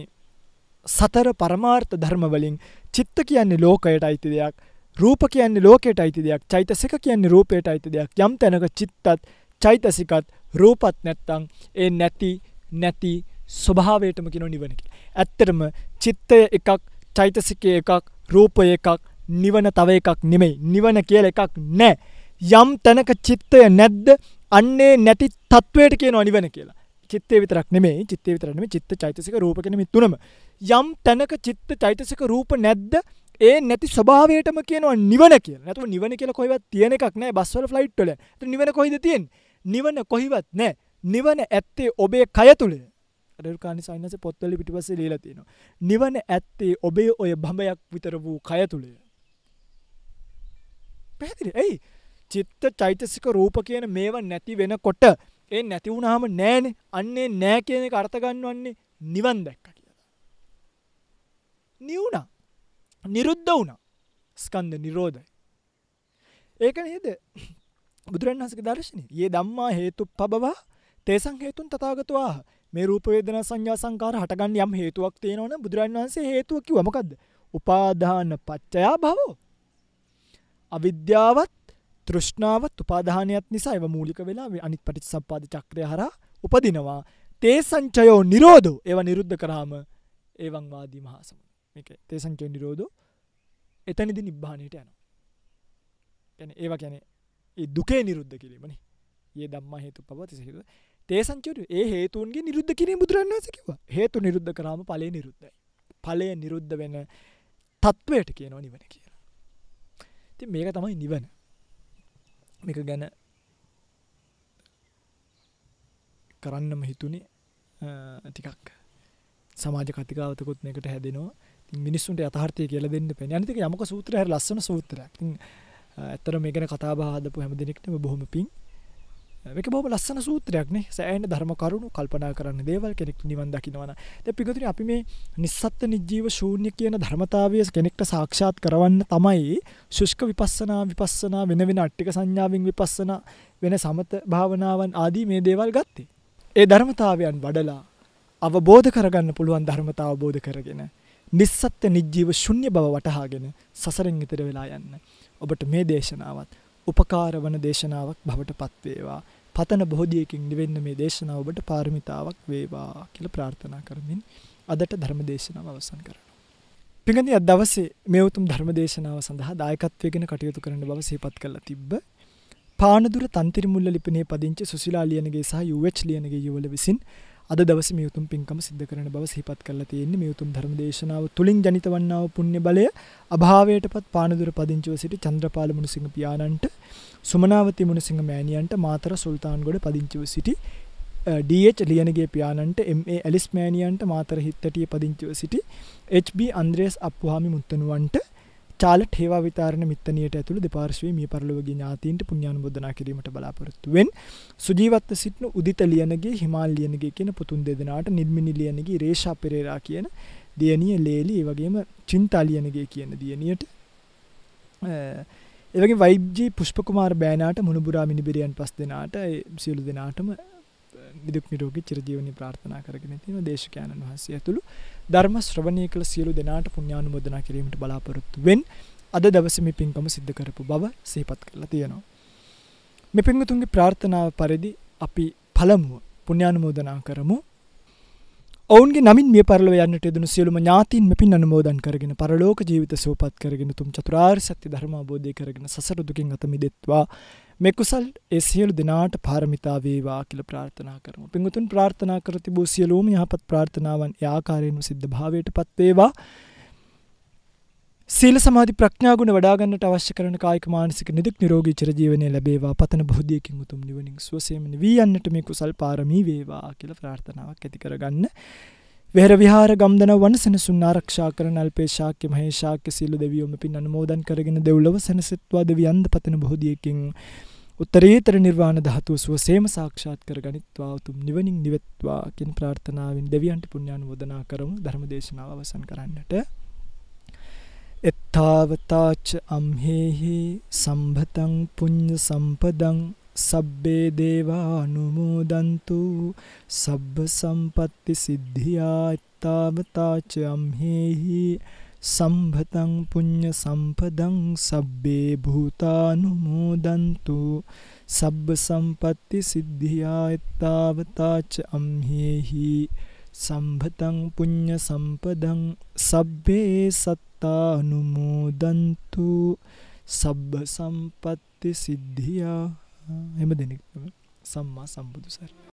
සතර පරමාර්ථ ධර්මවලින් චිත්ත කියන්නේ ලෝකයට අයිති දෙයක් රූප කියන්නේ ලෝකයට අයිති දෙයක් චෛතසික කියන්නේ රූපයට අයිති දෙයක්. යම් තැනක චිත්තත් චෛතසිකත් රූපත් නැත්තං ඒ නැති නැති ස්වභාවයටම කියන නිවන කියලා. ඇත්තටම චිත්තය එකක් චෛතසිකය එකක් රූපය එකක් නිවන තව එකක් නෙමෙයි. නිවන කියලා එකක් නැහැ. යම් තැනක චිත්තය නැද්ද අන්නේ නැති තත්වයට කියනවා නිවන කියලා. චිත්තේ විතරක් නෙමෙයි චිත්තේ විතරක් නෙමෙයි චිත්ත චෛතසික රූප කියන මේ තුනම යම් තැනක චිත්ත චෛතසික රූප නැද්ද ඒ නැති ස්වභාවයටම කියනවා නිවන කියලා. නැතුව නිවන කියලා කොහෙවත් තියෙන එකක් නෑ බස් වල ෆ්ලයිට් වල. ඒත් නිවන කොහෙද තියෙන්නේ? නිවන කොහෙවත් නෑ. නිවන ඇත්තේ ඔබේ කය තුල. රේරුකානි සයින්නස පොත්වල පිටිපස්සේ ලියලා තියෙනවා. නිවන ඇත්තේ ඔබේ ඔය බඹයක් විතර වූ කය තුල. පැහැදිලි. එයි චිත්ත චෛතසික රූප කියන මේවා නැති වෙනකොට ඒ නැති වුණාම නෑනේ. අන්නේ නෑ කියන එක අර්ථ ගන්නවන්නේ නිවන් දැක්කා කියලා. නිවුණා. නිරුද්ධ වුණා. ස්කන්ධ නිරෝධයි. ඒක නේද? බුදුරන් වහන්සේගේ දර්ශනය. "යේ ධම්මා හේතුප්පබව තේසං හේතුන් තථාගතෝ මේ රූප වේදනා සංඥා සංකාර හටගන්න යම් හේතුවක් තියෙනවනම් බුදුරන් වහන්සේ හේතුව කිව්වා මොකද්ද? උපාදාන පච්චයා භවෝ. අවිද්‍යාවත් තෘෂ්ණාවත් උපාදානයත් නිසා ඒව මූලික වෙලා අනිත් පටිච්චසම්පාද චක්‍රය හරහා උපදිනවා. තේ සංචයෝ නිරෝධෝ ඒව නිරුද්ධ කරාම ඒවන් වාදී මහා සමුද්‍රය. මේක තේ සංචයෝ නිරෝධෝ එතනදි නිබ්බානයට යනවා. කියන්නේ ඒවා කියන්නේ ඒ දුකේ නිරුද්ධ කිරීමනේ. යේ ධම්මා හේතුප්පවති හේතු. තේ සංචයෝ ඒ හේතුන්ගේ නිරුද්ධ කිරීම බුදුරණන් වහන්සේ කිව්වා. හේතු නිරුද්ධ කරාම ඵලය නිරුද්ධයි. ඵලය නිරුද්ධ වෙන තත්වයට කියනවා නිවන කියලා. ඉතින් මේක තමයි නිවන. මේක ගැන කරන්නම හිතුනේ ටිකක් සමාජ කතිකාවතකුත් මේකට හැදෙනවා. මිනිස්සුන්ට යථාර්ථය කියලා දෙන්න පෙන අනිතික යමක සූත්‍රය හරි ලස්සන සූත්‍රයක්. ඇත්තර මේ ගැන කතා බහ හදපු හැම දෙනෙක්ටම බොහොම පිං. මේක බොහොම ලස්සන සූත්‍රයක්නේ සෑහෙන ධර්ම කරුණු කල්පනා කරන්න දේවල් කෙනෙක් නිවන් දකින්නවන දැන් පිටුතුනි අපි මේ නිස්සත්ත්ව නිජීව ශූන්‍ය කියන ධර්මතාවය කෙනෙක්ට සාක්ෂාත් කරවන්න තමයි ශුෂ්ක විපස්සනා විපස්සනා වෙන වෙන අට්ටික සංඥාවෙන් විපස්සනා වෙන සමත භාවනාවන් ආදී මේ දේවල් ගත්තේ. ඒ ධර්මතාවයන් වඩලා අවබෝධ කරගන්න පුළුවන් ධර්මතාව අවබෝධ කරගෙන නිස්සත්ත්ව නිජීව ශුන්‍ය බව වටහාගෙන සසරෙන් ඈතර වෙලා යන්න. ඔබට මේ දේශනාවත් උපකාර වන දේශනාවක් බවට පත්වේවා. පතන බෝධියකින් නිවෙන්න මේ දේශනාව ඔබට පාරමිතාවක් වේවා කියලා ප්‍රාර්ථනා කරමින් අදට ධර්ම දේශනාව අවසන් කරනවා. පිඟුනි අද දවසේ මේ උතුම් ධර්ම දේශනාව සඳහා දායකත්වයෙන් කටයුතු කරන බව සිහිපත් කරලා තිබ්බ. පානදුර තන්තිරි මුල්ල ලිපිනේ පදිංචි සුසිලා ලියනගේ සහ යුඑච් ලියනගේ යුවල විසින් අද දවසේ මේ උතුම් පින්කම සිද්ධ කරන බව සිහිපත් කරලා තියෙන්නේ. මේ උතුම් ධර්ම දේශනාව තුලින් ජනිත වන්නා වූ පුණ්‍ය බලය අභාවයටපත් පානදුර පදිංචිව සිටි චන්ද්‍රපාල මුණසිංහ පියාණන්ට සුමනාවති මුණසිංහ මෑණියන්ට මාතර සුල්තාන්ගොඩ පදිංචිව සිටි ඩH ලියනගේ පියාණන්ට MA ඇලිස් මෑණියන්ට මාතර හිත්තටිය පදිංචිව සිටි HB අන්ද්‍රේස් අප්පුහාමි මුත්තනුවන්ට චාලට් හේවා විතාරණ මිත්තනියට ඇතුළු දෙපාර්ශ්වයේ මිය පරලොවගේ ඥාතීන්ට පුණ්‍යානුමෝදනා කිරීමට බලාපොරොත්තු වෙන්. සුජීවත්ව සිටින උදිත ලියනගේ හිමාල් ලියනගේ කියන පුතුන් දෙදෙනාට නිර්මිනි ලියනගේ රේෂා පෙරේරා කියන දියණිය ලේලි ඒ වගේම චින්තා ලියනගේ කියන දියණියට ඒ වගේ වයිබ්ජී පුෂ්පකුමාර බෑනාට මුණුබුරා මිනිබිරියන් පස් දෙනාට සියලු දෙනාටම නිදුක් නිරෝගී චිරජීවනයේ ප්‍රාර්ථනා කරගෙන තියෙනවා දේශකයන්න් වහන්සේ ඇතුළු. ධර්ම ශ්‍රවණය කළ සියලු දෙනාට පුණ්‍යානුමෝදනා කිරීමට බලාපොරොත්තු වෙන් අද දවසේ මේ පින්කම සිද්ධ කරපු බව සිහිපත් කරලා තියෙනවා. මේ පින්වතුන්ගේ ප්‍රාර්ථනාව පරිදි අපි පළමුව පුණ්‍යානුමෝදනා කරමු. ඔවුන්ගේ නමින් මිය පරලොව යන්නට යෙදුණු සියලුම ඥාතීන් මෙපින් අනුමෝදන් කරගෙන පරලෝක ජීවිත සුවපත් කරගෙන තුම් චතුරාර්ය සත්‍ය ධර්ම අවබෝධය කරගෙන සසර දුකින් අත මිදෙත්වා මේ කුසල් ඒ සියලු දෙනාට පාරමිතා වේවා කියලා ප්‍රාර්ථනා කරමු. පින්වතුන් ප්‍රාර්ථනා කර තිබූ සියලුම යහපත් ප්‍රාර්ථනාවන් ඒ ආකාරයෙන්ම සිද්ධ භාවයටපත් වේවා. සීල සමාධි ප්‍රඥා ගුණ වඩා ගන්නට අවශ්‍ය කරන කායික මානසික නිදුක් නිරෝගී චිරජීවනයේ ලැබේවා පතන බෝධියකින් උතුම් නිවනින් සුවසේම නිවී යන්නට මේ කුසල් පාරමී වේවා කියලා ප්‍රාර්ථනාවක් ඇති කරගන්න. වෙහෙර විහාර ගම්දන වන සෙනසුන් ආරක්ෂා කරන අල්පේ ශාක්‍ය මහේ ශාක්‍ය සීල දෙවියෝම පින් අනුමෝදන් කරගෙන දෙව්ලොව සැනසෙත්වා දෙවියන්ද පතන බොහෝදියකින් උත්තරීතර නිර්වාණ ධාතුව සුවසේම සාක්ෂාත් කර ගනිත්වා උතුම් නිවනින් නිවෙත්වා කියන ප්‍රාර්ථනාවෙන් දෙවියන්ට පුණ්‍යානුමෝදනා කරමු. ධර්ම දේශනාව අවසන් කරන්නට. එත්තාවතාච අම්හෙහි සම්භතං පුඤ්ඤ සම්පදං සබ්බේ දේවා අනුමෝදන්තු සබ්බ සම්පත්ති සිද්ධියා එත්තාවතාච අම්හෙහි. සම්භතං පුඤ්ඤ සම්පදං සබ්බේ භූතානුමෝදන්තු. සබ්බ සම්පatti සිද්ධියා එත්තාවතාච අම්හෙහි. සම්භතං පුඤ්ඤ සම්පදං සබ්බේ සත්තානුමෝදන්තු. සබ්බ සම්පatti සිද්ධියා එම දෙනෙක් සම්මා සම්බුදු සරණයි